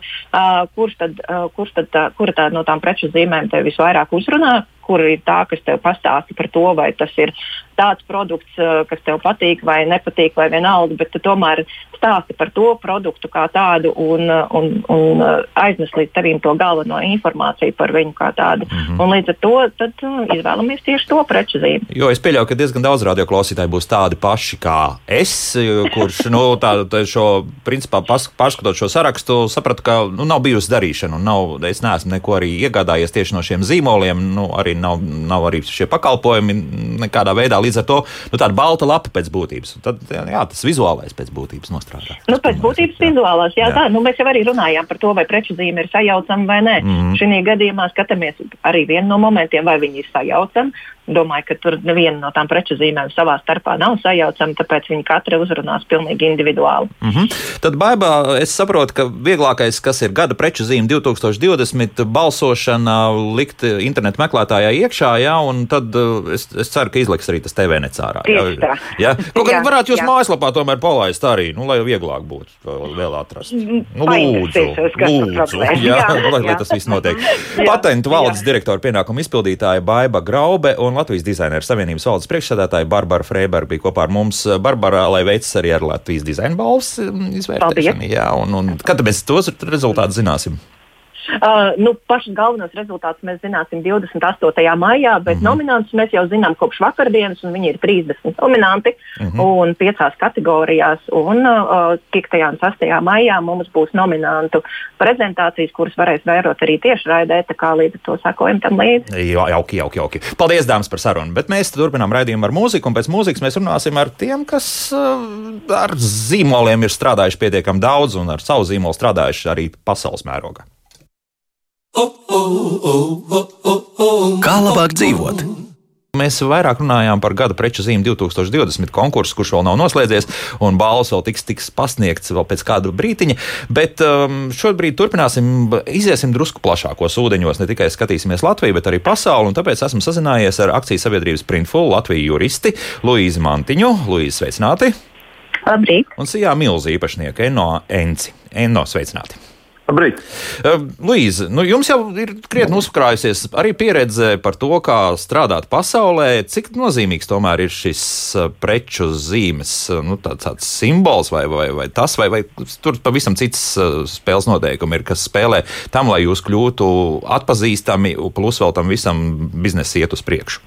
kurš tad, kurš tad kura tā no tām preču zīmēm tev visvairāk uzrunā kur ir tā, kas tev pastāsta par to, vai tas ir tāds produkts, eh, kas tev patīk vai nepatīk, vai vienalga, bet tu tomēr stāsti par to produktu kā tādu un, un, un eh, aiznes līdz tevim to galveno informāciju par viņu kā tādu. Mm -hmm. Un līdz ar to tad, izvēlamies tieši to preču zīmi. Jo es pieļauju, ka diezgan daudz radioklausītāju būs tādi paši kā es, kurš nu, tā, tā šo, principā, pas, pārskatot šo sarakstu, sapratu, ka nu, nav bijusi darīšana. Nav, es neesmu neko arī iegādājies tieši no šiem zīmoliem. Nu, arī nav, nav arī šie pakalpojumi nekādā veidā. Līdz ar to nu, tāda balta lapa pēc būtības. Tad jā, tas vizuālais pēc būtības nostrādā. Nu, pēc būtības jā. vizuālās, jā, jā. Tā, nu, mēs jau arī runājām par to, vai preču zīme ir sajaucama vai nē. Mm -hmm. Šī gadījumā skatāmies arī vienu no momentiem, vai viņi ir sajaucami. Domāju, ka tur neviena no tām preču zīmēm savā starpā nav sajaucama, tāpēc viņi katra uzrunās pilnīgi individuāli. Mm -hmm. Tad, Baibā, es saprotu, ka vieglākais, kas ir gada preču zīme 2020, balsošana likt internetu meklētājā iekšā, jā, un tad uh, es, es ceru, ka izliks arī tas TV necārā. Jā, jā. Kaut kā varētu jūs jā. mājaslapā tomēr palaist arī, nu, lai vieglāk būtu vēl atrast. Mm, nu, lūdzu, lūdzu, jā, jā, lai, lai tas viss notiek. Patentu valdes direktora pienākuma izpildītāja Baiba Graube un Latvijas dizaineru savienības valdes priekšsēdētāja Barbara Freiberga bija kopā ar mums. Barbara, lai veicas arī ar Latvijas dizaina balvas mm, izvērtēšanu. Jā, un, un kad mēs tos rezultātus zināsim? Uh, nu, pašus galvenos rezultātus mēs zināsim 28. maijā, bet mm -hmm. nominantus mēs jau zinām kopš vakardienas, un viņi ir 30 nominanti mm -hmm. un 5 kategorijās. Un uh, 5. un 6. maijā mums būs nominantu prezentācijas, kuras varēs vērot arī tiešraidē, tā kā līdz ar to sakojam tam līdzi. Jā, jauki, jauki, jauki. Paldies, dāmas, par sarunu. Bet mēs turpinām raidījumu ar mūziku, un pēc mūzikas mēs runāsim ar tiem, kas uh, ar zīmoliem ir strādājuši pietiekami daudz un ar savu zīmolu strādājuši arī pasaules mērogā. Kā labāk dzīvot? Mēs vairāk runājām par gada preču zīmi 2020 konkursu, kurš vēl nav noslēdzies, un balvas vēl tiks, tiks pasniegts vēl pēc kāda brītiņa. Bet um, šobrīd turpināsim, iziesim drusku plašākos ūdeņos, ne tikai skatīsimies Latviju, bet arī pasauli. Tāpēc esmu sazinājies ar akcijas sabiedrības Printful Latviju juristi Luīzi Mantiņu. Luīzi, sveicināti! Labrīt! Un Sijā Milzi īpašnieku Eno Enci. Eno, sveicināti! Labrīt. Līza, nu jums jau ir krietni uzkrājusies arī pieredze par to, kā strādāt pasaulē. Cik nozīmīgs tomēr ir šis preču zīmes nu, tāds, tāds simbols vai, vai, vai tas, vai, vai tur pavisam cits spēles noteikumi ir, kas spēlē tam, lai jūs kļūtu atpazīstami, plus vēl tam visam biznesa iet uz priekšu.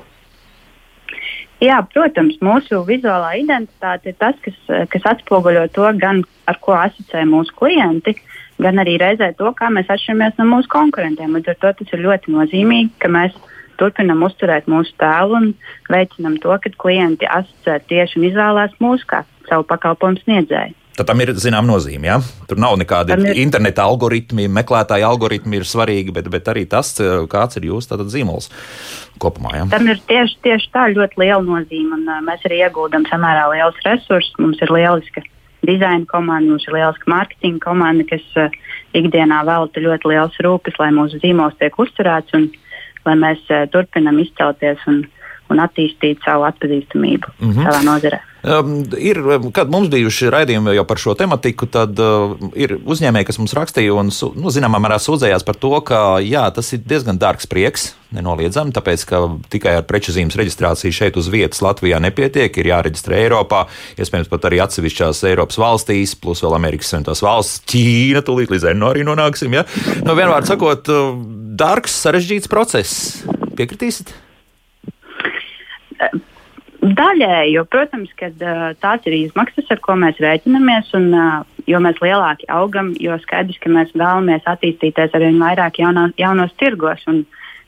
Jā, protams, mūsu vizuālā identitāte ir tas, kas, kas atspoguļo to, gan ar ko asociē mūsu klienti, uh, gan arī reizē to, kā mēs atšķiramies no mūsu konkurentiem. Līdz ar to tas ir ļoti nozīmīgi, ka mēs turpinām uzturēt mūsu tēlu un veicinām to, ka klienti asociē tieši un izvēlās mūsu kā savu pakalpojumu sniedzēju. Tad tam ir zināma nozīme. Ja? Tur nav nekādi ir... interneta algoritmi, meklētāja algoritmi ir svarīgi, bet, bet arī tas, kāds ir jūsu zīmols kopumā. Ja? Tam ir tieši, tieši tā ļoti liela nozīme. Un, mēs arī ieguldam samērā liels resursus. Mums ir lieliska dizaina komanda, mums ir lieliska mārketinga komanda, kas uh, ikdienā velta ļoti liels rūpes, lai mūsu zīmols tiek uzturēts un lai mēs uh, turpinam izcelties un, un attīstīt savu atpazīstamību mm -hmm. savā nozarē. Um, ir, kad mums bijuši raidījumi jau par šo tematiku, tad uh, ir uzņēmēji, kas mums rakstīja un, nu, zināmā mērā sūdzējās par to, ka jā, tas ir diezgan dārgs prieks, nenoliedzami, tāpēc, ka tikai ar preču zīmes reģistrāciju šeit uz vietas Latvijā nepietiek, ir jāreģistrē Eiropā, iespējams pat arī atsevišķās Eiropas valstīs, plus vēl Amerikas Savienotās valsts, Ķīna, tūlīt līdz Eno arī nonāksim. Ja? Nu, vienmēr sakot, dārgs, sarežģīts process. Piekritīsiet? Daļēji, jo, protams, ka uh, tās ir izmaksas, ar ko mēs rēķinamies. Un, uh, jo mēs lielāki augam, jo skaidrs, ka mēs vēlamies attīstīties ar vien vairāk jaunā, jaunos tirgos. Un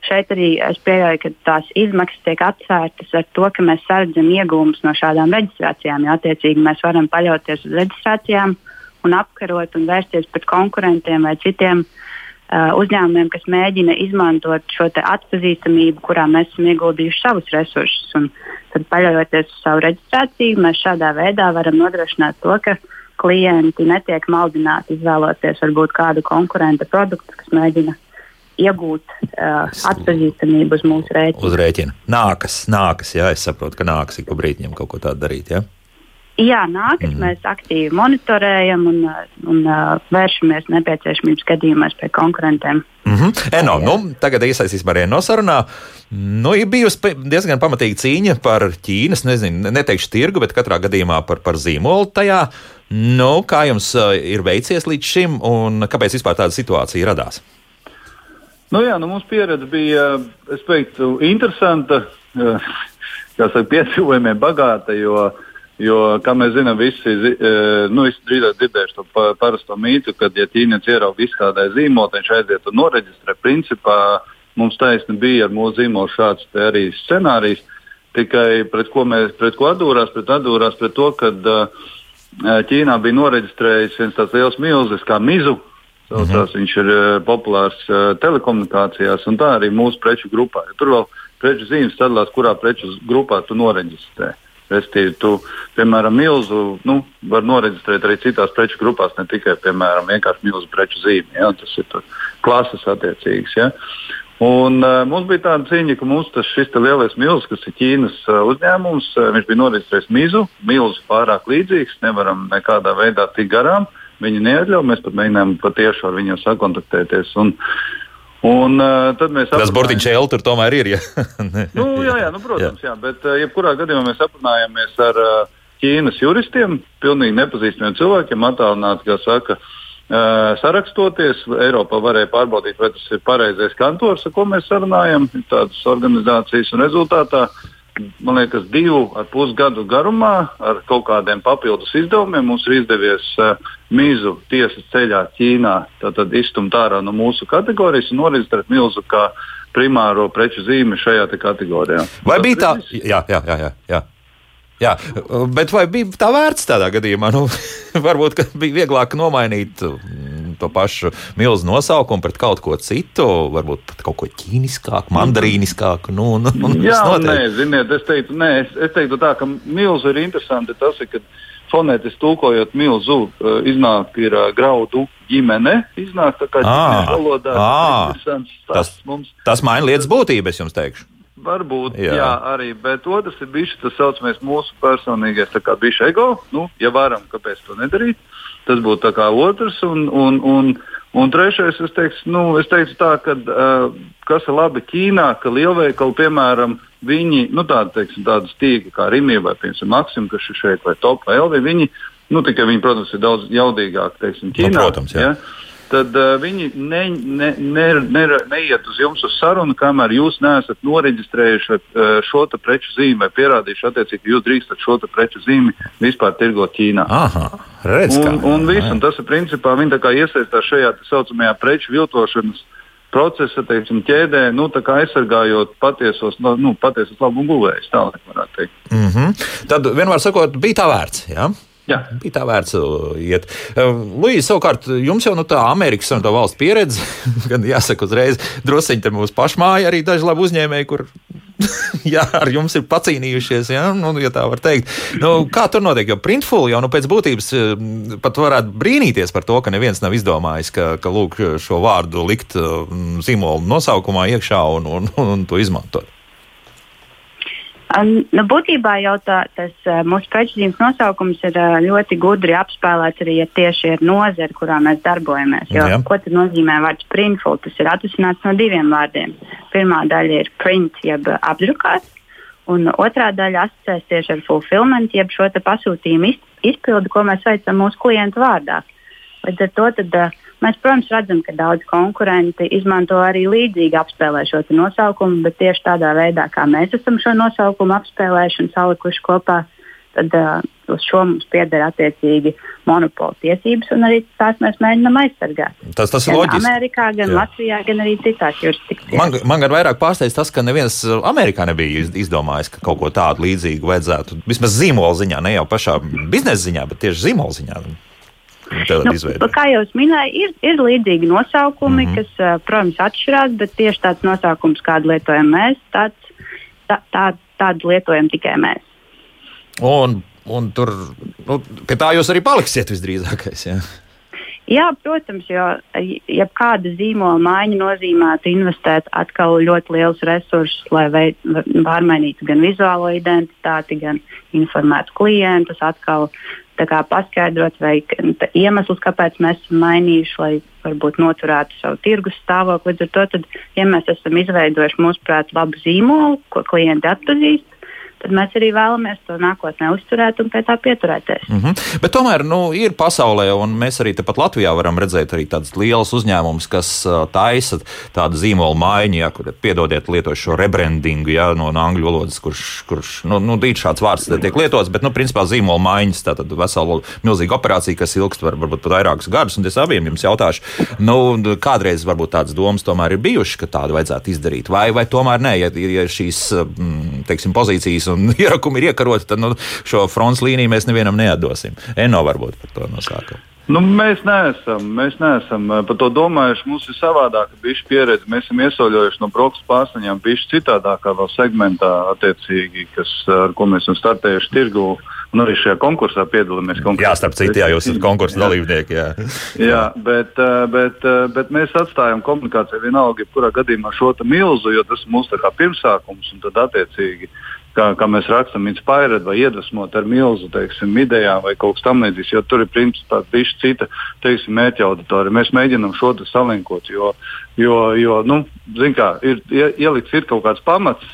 šeit arī es pieļauju, ka tās izmaksas tiek atsvērtas ar to, ka mēs sardzam iegūmus no šādām reģistrācijām. Jo, attiecīgi, mēs varam paļauties uz reģistrācijām un apkarot un vērsties pret konkurentiem vai citiem uh, Uh, uzņēmumiem, kas mēģina izmantot šo atpazīstamību, kurā mēs esam ieguldījuši savus resursus. Un tad, paļaujoties uz savu reģistrāciju, mēs šādā veidā varam nodrošināt to, ka klienti netiek maldināti izvēloties varbūt kādu konkurenta produktu, kas mēģina iegūt uh, atpazīstamību uz mūsu rēķina. Uz rēķina. Nākas, nākas, jā, es saprotu, ka nākas ik pa brīdim kaut ko tādu darīt. Jā? Jā, nākas mm. mēs aktīvi monitorējam un, un uh, vēršamies nepieciešamības gadījumos pie konkurentiem. Mm -hmm. Eno, nu, tagad iesaistīsim arī no sarunā. Nu, ir bijusi diezgan pamatīga cīņa par Ķīnas, nezinu, neteikšu tirgu, bet katrā gadījumā par, par zīmolu tajā. Nu, kā jums uh, ir veicies līdz šim un kāpēc vispār tāda situācija radās? Nu, jā, nu, mūsu pieredze bija, es teiktu, interesanta, kā saka, piedzīvojumiem bagāta, jo uh, Jo, kā mēs zinām, visi e, nu, drīzāk dzirdējuši to parasto mītu, ka, ja ķīnietis ierauga izstrādāja zīmolu, viņš aiziet un noreģistrē. Principā mums taisni bija ar mūsu zīmolu šāds arī scenārijs. Tikai pret ko mēs pret ko atdūrās, pret, atdūrās pret to, ka uh, Ķīnā bija noreģistrējis viens tāds liels milzis kā mizu. Mm -hmm. Viņš ir uh, populārs telekomunikācijās un tā arī mūsu preču grupā. Ja tur vēl preču zīmes sadalās, kurā preču grupā tu noreģistrē. Restīvi, tu, piemēram, milzu nu, var noreģistrēt arī citās preču grupās, ne tikai, piemēram, vienkārši milzu preču zīmi. Ja? Tas ir klases attiecīgs. Ja? Un, uh, mums bija tāda cīņa, ka tas šis lielais milzis, kas ir Ķīnas uh, uzņēmums, uh, viņš bija noreģistrējis mizu. Milzis pārāk līdzīgs, nevaram nekādā veidā tikt garām. Viņi neatļauj, mēs pat mēģinājām patieši ar viņiem sakontaktēties. Un, uh, Un, uh, tad mēs Tas burtiņš L tur tomēr ir. Ja? nu, jā, jā, nu, protams, jā. jā, bet uh, jebkurā gadījumā mēs aprunājāmies ar uh, Ķīnas juristiem, pilnīgi nepazīstamiem cilvēkiem, attālināti, kā saka, uh, sarakstoties. Eiropā varēja pārbaudīt, vai tas ir pareizais kantors, ar ko mēs sarunājam, tādas organizācijas un rezultātā. Man liekas, divu ar pus gadu garumā ar kaut kādiem papildus izdevumiem mums ir izdevies uh, mīzu tiesas ceļā Ķīnā izstumt ārā no mūsu kategorijas un noreģistrēt milzu kā primāro preču zīmi šajā kategorijā. Vai bija tā? Jā, jā, jā. jā, jā. Jā, bet vai bija tā vērts tādā gadījumā? Nu, varbūt bija vieglāk nomainīt to pašu milzu nosaukumu pret kaut ko citu, varbūt pat kaut ko ķīniskāku, mandarīniskāku. Nu, nu, Jā, nē, ziniet, es teiktu, nē, es, es teiktu tā, ka milzu ir interesanti tas, ir, ka fonētiski tulkojot milzu, uh, iznāk ir uh, graudu ģimene, iznāk tā kā ģimenes valodā. Tas, tas, mums... tas maina lietas būtību, es jums teikšu. Varbūt, jā. jā, arī, bet otrs ir bijis tas saucamais mūsu personīgais, tā kā bijis ego. Nu, ja varam, kāpēc to nedarīt? Tas būtu otrs. Un, un, un, un trešais, es teiktu, nu, es teiktu tā, ka uh, kas ir labi Ķīnā, ka lielveikali, piemēram, viņi, nu, tādi, teiksim, tādas tīkli kā Rimija vai, Maksim, kas ir šeit, vai Top vai LV, viņi, nu, tikai viņi, protams, ir daudz jaudīgāki, teiksim, Ķīnā. Nu, protams, jā. Ja? Tad uh, viņi ne, ne, ne, ne, neiet uz jums uz sarunu, kamēr jūs neesat noreģistrējuši uh, šo preču zīmi vai pierādījuši, attiecīgi, ka jūs drīkstat šo preču zīmi vispār tirgot Ķīnā. Aha, redz, un, un, viss, un tas ir principā viņi iesaistās šajā tā saucamajā preču viltošanas procesa teiksim, ķēdē, nu, aizsargājot patiesos, nu, patiesos labumu guvējus. Tā varētu teikt. Mm -hmm. Tad vienmēr sakot, bija tā vērts. Ja? Jā. Bija tā vērts uh, iet. Uh, Līdzi, savukārt, jums jau nu, tā Amerikas un tā valsts pieredze, gan jāsaka uzreiz, druskuļi te mūsu pašmāja arī daži labi uzņēmēji, kur jā, ar jums ir pacīnījušies, ja, nu, ja tā var teikt. Nu, kā tur notiek? Jo printful jau nu, pēc būtības uh, pat varētu brīnīties par to, ka neviens nav izdomājis, ka, ka lūk, šo vārdu likt zīmolu nosaukumā iekšā un, un, un, un to izmantot. Nu, būtībā jau tā, tas mūsu preču nosaukums ir ļoti gudri apspēlēts arī ja tieši ar nozari, kurā mēs darbojamies. Jo, Jā. ko nozīmē vārds printful? Tas ir atvasināts no diviem vārdiem. Pirmā daļa ir print, jeb apdrukāts, un otrā daļa asociēs tieši ar fulfillment, jeb šo pasūtījumu izpildu, ko mēs veicam mūsu klientu vārdā. Līdz ar to tad, uh, Mēs, protams, redzam, ka daudz konkurenti izmanto arī līdzīgi apspēlē šo nosaukumu, bet tieši tādā veidā, kā mēs esam šo nosaukumu apspēlējuši un salikuši kopā, tad uh, uz šo mums pieder attiecīgi monopola tiesības, un arī tās mēs mēģinām aizsargāt. Tas, tas gan ir loģiski. Amerikā, gan Jā. Latvijā, gan arī citās jurisdikcijās. Man, man gan vairāk pārsteidz tas, ka neviens Amerikā nebija izdomājis, ka kaut ko tādu līdzīgu vajadzētu. Vismaz zīmola ziņā, ne jau pašā biznesa ziņā, bet tieši zīmola ziņā. Nu, kā jau minēju, ir, ir līdzīgi nosaukumi, mm -hmm. kas, protams, atšķirās, bet tieši tāds nosaukums, kādu lietojam mēs, tāds, tā, tā, tādu lietojam tikai mēs. Un, un tur nu, pie tā jūs arī paliksiet visdrīzākais. Jā. Jā, protams, jo jebkāda zīmola maiņa nozīmētu investēt atkal ļoti liels resursus, lai pārmainītu gan vizuālo identitāti, gan informētu klientus, atkal paskaidrot vai iemeslus, kāpēc mēs esam mainījuši, lai varbūt noturētu savu tirgus stāvokli. Līdz ar to, tad, ja mēs esam izveidojuši, mūsuprāt, labu zīmolu, ko klienti atpazīst, tad mēs arī vēlamies to nākotnē uzturēt un pie tā pieturēties. Mm -hmm. Bet tomēr nu, ir pasaulē, un mēs arī tepat Latvijā varam redzēt arī tādas lielas uzņēmumus, kas taisa tādu zīmolu maiņu, ja, kur piedodiet lietošu šo rebrandingu ja, no, no angļu valodas, kurš, kurš nu, nu, šāds vārds tiek lietots, bet nu, principā zīmola maiņas, tātad vesela milzīga operācija, kas ilgst var, varbūt pat vairākus gadus, un es abiem jums jautāšu, nu, kādreiz varbūt tādas domas tomēr ir bijušas, ka tādu vajadzētu izdarīt, vai, vai tomēr nē, ja, ja šīs, teiksim, pozīcijas un ierakumi ir iekaroti, tad nu, šo fronts līniju mēs nevienam neatdosim. Eno varbūt par to nosākam. Nu, mēs neesam, mēs neesam eh, par to domājuši. Mums ir savādāka bijusi pieredze. Mēs esam iesauļojuši no brokas pārsniņām, bijuši citādākā segmentā, kas, ar ko mēs esam startējuši tirgu. Un arī šajā konkursā piedalāmies. Jā, starp citu, jā, jūs esat konkursa dalībnieki. Jā, jā bet, eh, bet, eh, bet mēs atstājam komunikāciju vienalga, jebkurā gadījumā šo milzu, jo tas ir mūsu pirmsākums. Un tad attiecīgi kā, kā mēs rakstām, inspirēt vai iedvesmot ar milzu teiksim, idejām vai kaut kas tamlīdzīgs, jo tur ir principā tieši cita teiksim, mērķa auditorija. Mēs mēģinām šo salinkot, jo, jo, jo nu, kā, ir ielikts ir kaut kāds pamats.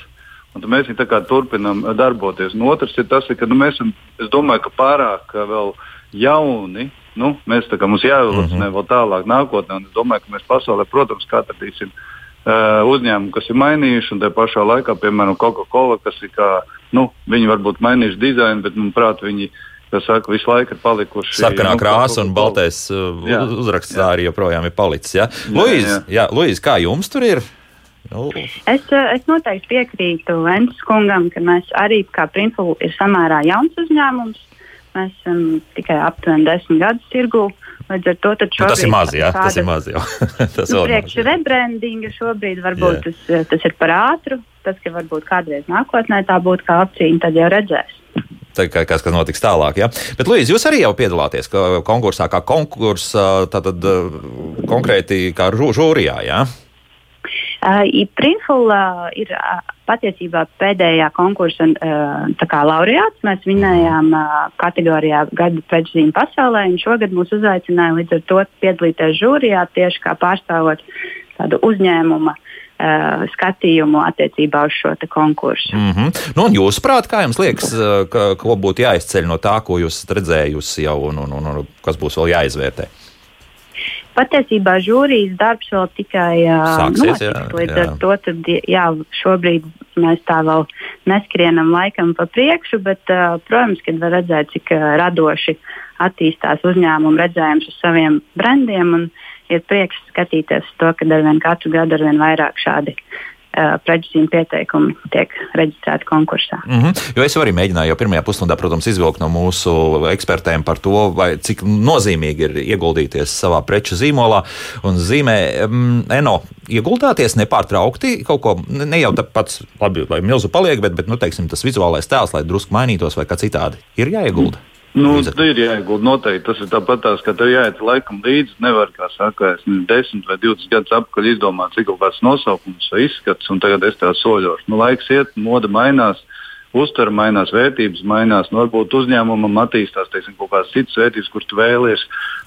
Un mēs viņu turpinām darboties. Un otrs ir tas, ka nu, mēs esam, es domāju, ka pārāk vēl jauni. Nu, mēs tā kā mums jāevolūcionē mm -hmm. vēl tālāk nākotnē. Es domāju, ka mēs pasaulē, protams, atradīsim Uh, uzņēmumi, kas ir mainījuši, un tā pašā laikā, piemēram, Coca-Cola, kas ir kā, nu, viņi varbūt mainījuši dizainu, bet, manuprāt, viņi saka, visu laiku ir palikuši. Sarkanā nu, krāsa un baltais uh, jā, uzraksts jā. arī joprojām ir palicis. Ja? Luīze, kā jums tur ir? Nu. Es, uh, es noteikti piekrītu Ventas kungam, ka mēs arī kā Printful ir samērā jauns uzņēmums. Mēs esam tikai aptuveni desmit gadus tirgū. Līdz ar to nu, tas ir maz, jā, tas ir maz jau. tas nu, priekš rebrandinga šobrīd varbūt jā. tas, tas ir par ātru. Tas, ka varbūt kādreiz nākotnē tā būtu kā opcija, tad jau redzēs. Tā kā kas, kas notiks tālāk. Ja? Bet, Lūdzu, jūs arī jau piedalāties konkursā, kā konkursā, tātad konkrēti kā žūrijā. Ja? Uh, Printfula ir uh, patiesībā pēdējā konkursa uh, laureāts. Mēs vinējām uh, kategorijā Gada pēczīme pasaulē, un šogad mūs uzaicināja līdz ar to piedalīties žūrijā tieši kā pārstāvot tādu uzņēmumu. Uh, skatījumu attiecībā uz šo konkursu. Mm -hmm. nu, Jūsuprāt, kā jums liekas, ka, ko būtu jāizceļ no tā, ko jūs redzējusi jau, un, un, un, kas būs vēl jāizvērtē? Patiesībā žūrijas darbs vēl tikai Sāksies. Jā, līdz jā. ar to tad, jā, šobrīd mēs tā vēl neskrienam laikam pa priekšu, bet, uh, protams, kad var redzēt, cik uh, radoši attīstās uzņēmumu redzējums uz saviem brandiem. Ir prieks skatīties to, ka arvien katru gadu arvien vairāk šādi uh, preģisīm pieteikumi tiek reģistrēti konkursā. Mm -hmm. Jo es arī mēģināju jau pirmajā pusstundā, protams, izvilkt no mūsu ekspertiem par to, vai, cik nozīmīgi ir ieguldīties savā preču zīmolā un zīmē. Um, Eno, ieguldāties nepārtraukti kaut ko, ne jau pats, labi, lai milzu paliek, bet, bet nu, teiksim, tas vizuālais tēls, lai drusku mainītos vai kā citādi, ir jāiegulda. Mm. Nu, ir jāiegūda noteikti. Tas ir tāpat tās, ka tev jāiet laikam līdzi. Nevar, kā saka, es nezinu, 10 vai 20 gadus atpakaļ izdomāt, cik kaut kāds nosaukums vai izskats, un tagad es tā soļošu. Nu, laiks iet, moda mainās, uztvere mainās, vērtības mainās. Nu, varbūt uzņēmumam attīstās teiksim, kaut kādas citas vērtības, kuras tu vēlies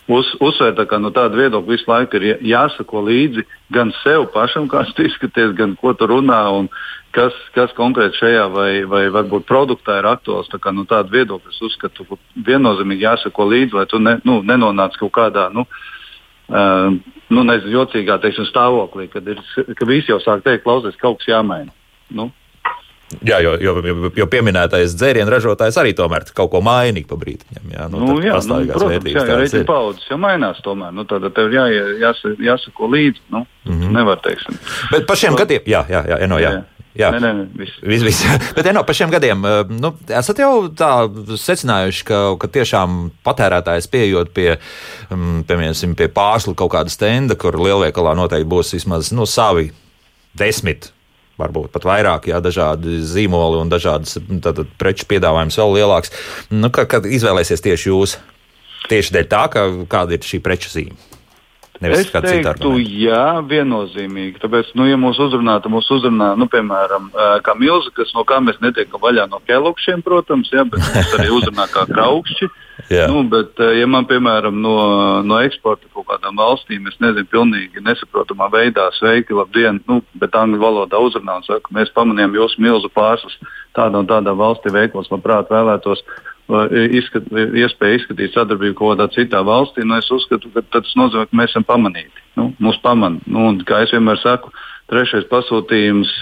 uz, uzsvērt. Tā kā, no tāda viedokļa visu laiku ir jāsako līdzi gan sev pašam, kāds tu izskaties, gan ko tu runā. Un, kas, kas konkrēti šajā vai, vai varbūt produktā ir aktuāls. Tā kā, nu, tāda viedokļa es uzskatu, ka viennozīmīgi jāsako līdzi, lai tu ne, nu, nenonāc kaut kādā. Nu, uh, nu, nezinu, jocīgā teiksim, stāvoklī, kad, ir, ka visi jau sāk teikt, klausies, kaut kas jāmaina. Nu, Jā, jo, jo, jo pieminētais dzērienu ražotājs arī tomēr kaut ko mainīja pa brīdim. Jā, nu, nu, jā, nu, protams, jā, jā reizes paudzes jau mainās tomēr. Nu, tad tev jā, jās, jāsako līdzi. Nu, mm -hmm. Nevar teiksim. Bet par šiem gadiem, jā, jā, jā, Eno, jā. jā. Jā, nē, nē, viss. Vis, vis. Bet no, par šiem gadiem nu, esat jau tā secinājuši, ka, ka tiešām patērētājs pieejot pie, um, piemēram, pie pārslu kaut kāda stenda, kur lielveikalā noteikti būs vismaz nu, savi desmit varbūt pat vairāk, jā, dažādi zīmoli un dažādas tātad, preču piedāvājums vēl lielāks. Nu, kad, kad izvēlēsies tieši jūs? Tieši dēļ tā, ka, kāda ir šī preču zīme. Nevis es teiktu, jā, viennozīmīgi. Tāpēc, nu, ja mūs uzrunā, tad mūs uzrunā, nu, piemēram, kā milzi, kas no kā mēs netiekam vaļā no kelukšiem, protams, jā, bet mūs arī uzrunā kā kraukšķi. nu, bet, ja man, piemēram, no, no eksporta kaut kādām valstīm, es nezinu, pilnīgi nesaprotamā veidā sveiki, labdien, nu, bet angļu valodā uzrunā un saka, mēs pamanījām jūsu milzu pārslas tādā un tādā valstī veiklos, labprāt vēlētos izskat, iespēja izskatīt sadarbību kaut kādā citā valstī, nu, es uzskatu, ka tas nozīmē, ka mēs esam pamanīti. Nu, mūs pamanā. Nu, kā es vienmēr saku, trešais pasūtījums,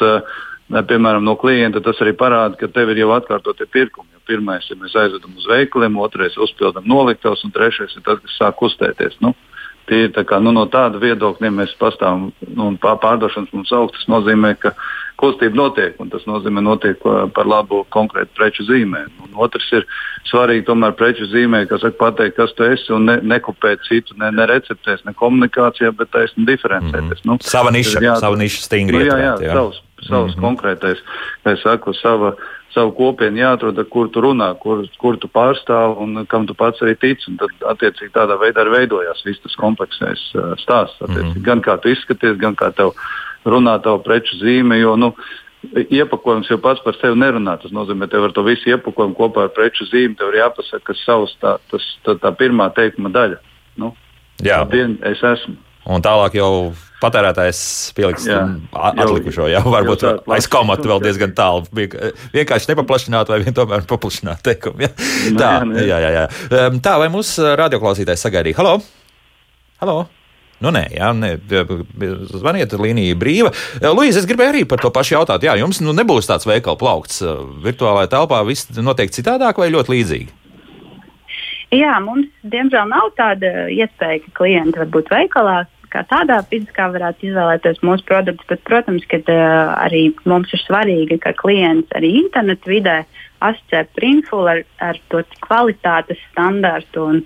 piemēram, no klienta, tas arī parāda, ka tev ir jau atkārtotie pirkumi. Pirmais ir mēs aizvedam uz veikaliem, otrais uzpildām noliktavas, un trešais ir tas, kas sāk kustēties. Nu, Tie ir tā kā, nu, no tāda viedokļa, ja mēs pastāvam nu, pārdošanas mums augsts, tas nozīmē, ka kustība notiek, un tas nozīmē, notiek par labu konkrētu preču zīmē. Un otrs ir svarīgi tomēr preču zīmē, kas saka, pateikt, kas tu esi, un ne, nekopēt citu, ne, ne receptēs, ne komunikācijā, bet taisni diferencēties. Mm -hmm. nu, sava niša, jā, sava niša stingri. Nu, jā, jā, jā, savs, savs mm -hmm. konkrētais, kā es saku, sava savu kopienu jāatrod, ar kur tu runā, kur, kur tu pārstāv un kam tu pats arī tici. Tad, attiecīgi, tādā veidā arī veidojās viss tas komplekssais uh, stāsts. Mm -hmm. Gan kā tu izskaties, gan kā tev runā tavu preču zīme. Jo, nu, Iepakojums jau pats par sevi nerunā. Tas nozīmē, ka tev ar to visu iepakojumu kopā ar preču zīmi ir jāpasaka, kas savs tā, tas, tā, tā pirmā teikuma daļa. Nu, Jā, dien, es esmu. Un tālāk jau patērētājs pieliks jā, atlikušo. Jā, varbūt jau aiz komatu vēl diezgan tālu. Vienkārši nepaplašināt vai vien tomēr paplašināt teikumu. Jā. Nu, tā, jā, jā, jā. tā, vai mūsu radioklausītājs sagaidīja? Halo! Halo! Nu, nē, jā, nē, zvaniet, līnija brīva. Luīze, es gribēju arī par to pašu jautāt. Jā, jums nu, nebūs tāds veikala plaukts. Virtuālajā telpā viss notiek citādāk vai ļoti līdzīgi? Jā, mums diemžēl nav tāda iespēja, ka klienti var būt veikalā kā tādā fiziskā varētu izvēlēties mūsu produktus, bet, protams, ka uh, arī mums ir svarīgi, ka klients arī internetu vidē asociē printfulu ar, ar to kvalitātes standārtu un,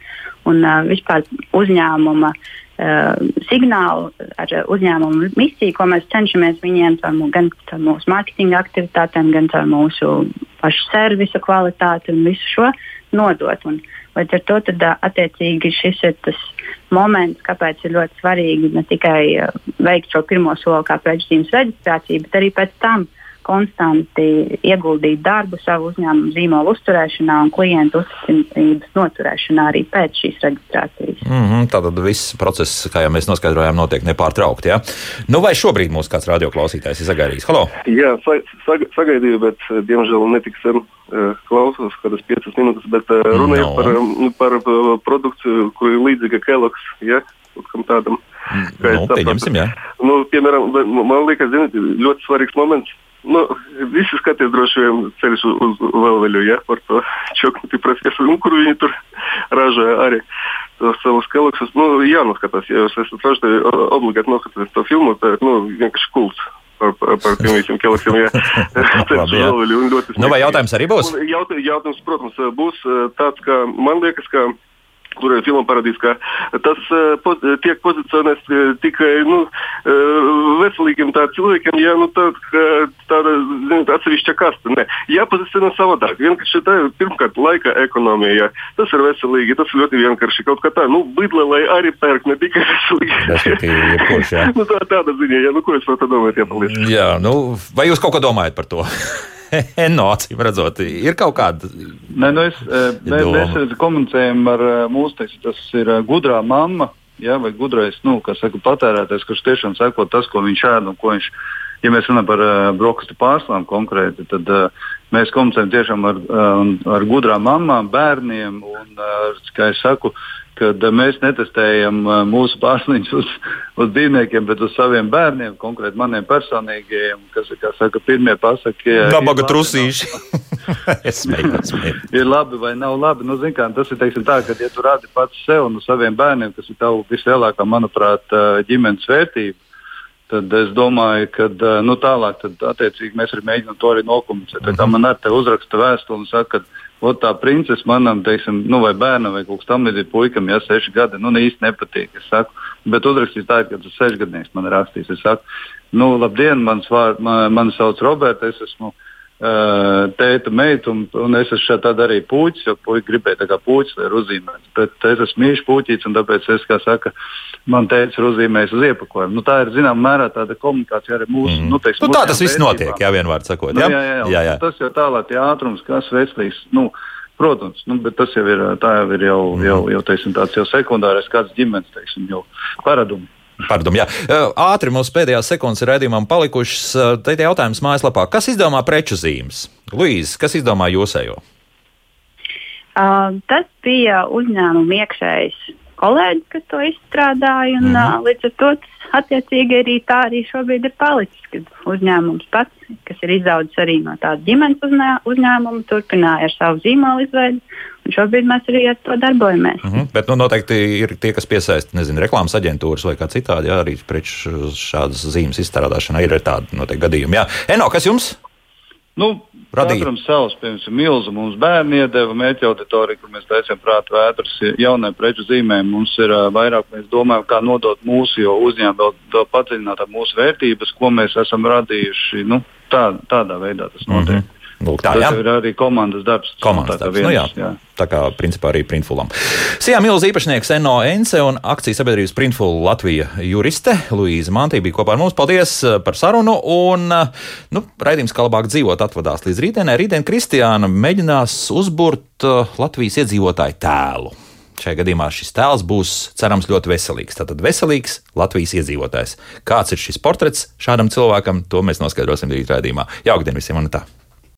un uh, vispār uzņēmuma uh, signālu, ar uzņēmumu misiju, ko mēs cenšamies viņiem caur, gan caur mūsu mārketinga aktivitātēm, gan caur mūsu pašu servisu kvalitāti un visu šo nodot. Un, Līdz ar to tad, attiecīgi šis ir tas moments, kāpēc ir ļoti svarīgi ne tikai veikt šo pirmo soli kā preču reģistrāciju, bet arī pēc tam konstanti ieguldīt darbu savu uzņēmumu zīmolu uzturēšanā un klientu uzticības noturēšanā arī pēc šīs reģistrācijas. Mm -hmm, Tātad viss process, kā jau mēs noskaidrojām, notiek nepārtraukti. Ja? Nu, vai šobrīd mūsu kāds radioklausītājs ir sagaidījis? Halo! Jā, sag sagaidīju, bet diemžēl netik sen uh, klausos, kādas piecas minūtes, bet runa ir no. par, um, par uh, produkciju, kur ir līdzīga Kellogg's. Ja? Kaut kam tādam. Nu, pieņemsim, jā. Nu, piemēram, man liekas, zināt, ļoti svarīgs moments Nu, visi skatās droši vien ceļš uz, uz Velveļu, ja, par to čoknutī profesoru, nu, kur viņi tur ražoja arī tos savus keloksus. Nu, jānoskatās, ja jūs esat ražotāji, obligāti noskatīties to filmu, tā, nu, vienkārši kults. Par, par, par tiem visiem kilokiem. Jā, Labi, jā. Nu, vai jautājums arī būs? Jaut, jautājums, protams, būs tāds, ka man liekas, ka kur filmā parādīs, ka tas uh, po, tiek pozicionēts uh, tikai nu, veselīgiem cilvēkiem, ja nu, tā, tāda ziniet, atsevišķa kaste. Nē, jāpozicionē savādāk. Vienkārši tā ir pirmkārt laika ekonomija. Ja. Tas ir veselīgi, tas ir ļoti vienkārši. Kaut kā tā, nu, bidle, lai arī pērk ne tikai veselīgi. nu, tā, tāda ziņa, ja, nu, ko jūs par to domājat? Jā, jā, nu, vai jūs kaut ko domājat par to? no acīm redzot, ir kaut kāda. Nē, nu es, eh, mēs, mēs komunicējam ar eh, mūsu, teiksim, tas ir eh, gudrā mamma, ja, vai gudrais, nu, saka, patērētājs, kurš tiešām seko tas, ko viņš ēd un ko viņš ja mēs runājam par uh, brokastu pārslām konkrēti, tad uh, mēs komunicējam tiešām ar, uh, ar gudrām mamām, bērniem un, uh, kā es saku, kad mēs netestējam mūsu pārsliņus uz, uz dzīvniekiem, bet uz saviem bērniem, konkrēti maniem personīgajiem, kas saka, pirmie pasaki, nabaga trusīši. es smēju. ir labi vai nav labi. Nu, kā, tas ir teiksim, tā, ka, ja tu rādi pats sev un saviem bērniem, kas ir tavu vislielākā, manuprāt, ģimenes vērtība, tad es domāju, ka nu, tālāk tad, mēs arī mēģinām to arī nokomunicēt. Mm -hmm. Tā man ar te uzraksta vēstuli un saka, ka Ot, tā princese manam, teiksim, nu, vai bērnam, vai kaut kas tamlīdzīgs, puikam, ja seši gadi, nu, īsti nepatīk. Es saku, bet uzrakstīs tā, ka tas sešgadnieks man rakstīs. Es saku, nu, labdien, mans vārds, man, man sauc Roberts, es esmu tēta meitu, un, un es esmu tāda arī puķis, jo puiši gribēja tā kā puķis, lai ir uzzīmēts. Bet es esmu mīļš puķis, un tāpēc es, kā saka, man teica, ir uzzīmējis uz iepakojumu. Nu, tā ir, zinām, mērā tāda komunikācija arī mūsu. Mm. Nu, teiksim, nu, tā tas viss notiek, jā, vienvārds sakot. Nu, jā, jā, jā. jā, jā. Tas jau tālāk, jā, ātrums, kas veselīgs. Nu, Protams, nu, bet tas jau ir, jau ir jau, jau, jau, teiksim, tāds jau sekundārais kāds ģimenes teiksim, paradums. Pardon, jā. Ātri mums pēdējās sekundes redzējumam palikušas. Te ir jautājums mājaslapā. Kas izdomā preču zīmes? Luīze, kas izdomā jūsējo? Uh, tas bija uzņēmuma iekšējs kolēģis, kas to izstrādāja. Un, mm. uh, līdz ar to attiecīgi arī tā arī šobrīd ir palicis. Kad uzņēmums pats, kas ir izaudzis arī no tāda ģimenes uzņēmuma, turpināja ar savu zīmolu izveidi. Šobrīd mēs arī ar to darbojamies. Mm -hmm. Bet nu, noteikti ir tie, kas piesaista nezinu, reklāmas aģentūras vai kā citādi, jā, arī priekš šādas zīmes izstrādāšanai ir tādi noteikti gadījumi. Jā. Eno, kas jums? Nu, radīt. Katram savs, piemēram, milzu mums bērni iedeva mērķa auditoriju, kur mēs taisām prātu vētras jaunai preču zīmēm. Mums ir uh, vairāk, mēs domājam, kā nodot mūsu, jo uzņēmumi vēl, vēl padziļināt mūsu vērtības, ko mēs esam radījuši. Nu, tā, tādā veidā tas notiek. Mm -hmm. Lūk, tā jā. ir arī komandas darbs. Komandas darbs. Vienas, nu, jā. Jā. Tā kā principā arī Printfulam. Sijā Milz īpašnieks Eno Ence un akcijas sabiedrības Printful Latvija juriste Luīza Mantī bija kopā ar mums. Paldies eh, par sarunu un eh, nu, raidījums, kā labāk dzīvot, atvadās līdz rītdienai. Rītdien Kristiāna mēģinās uzburt eh, Latvijas iedzīvotāju tēlu. Šajā gadījumā šis tēls būs, cerams, ļoti veselīgs. Tātad veselīgs Latvijas iedzīvotājs. Kāds ir šis portrets šādam cilvēkam, to mēs noskaidrosim rīt raidījumā. Jaukdien visiem un tā!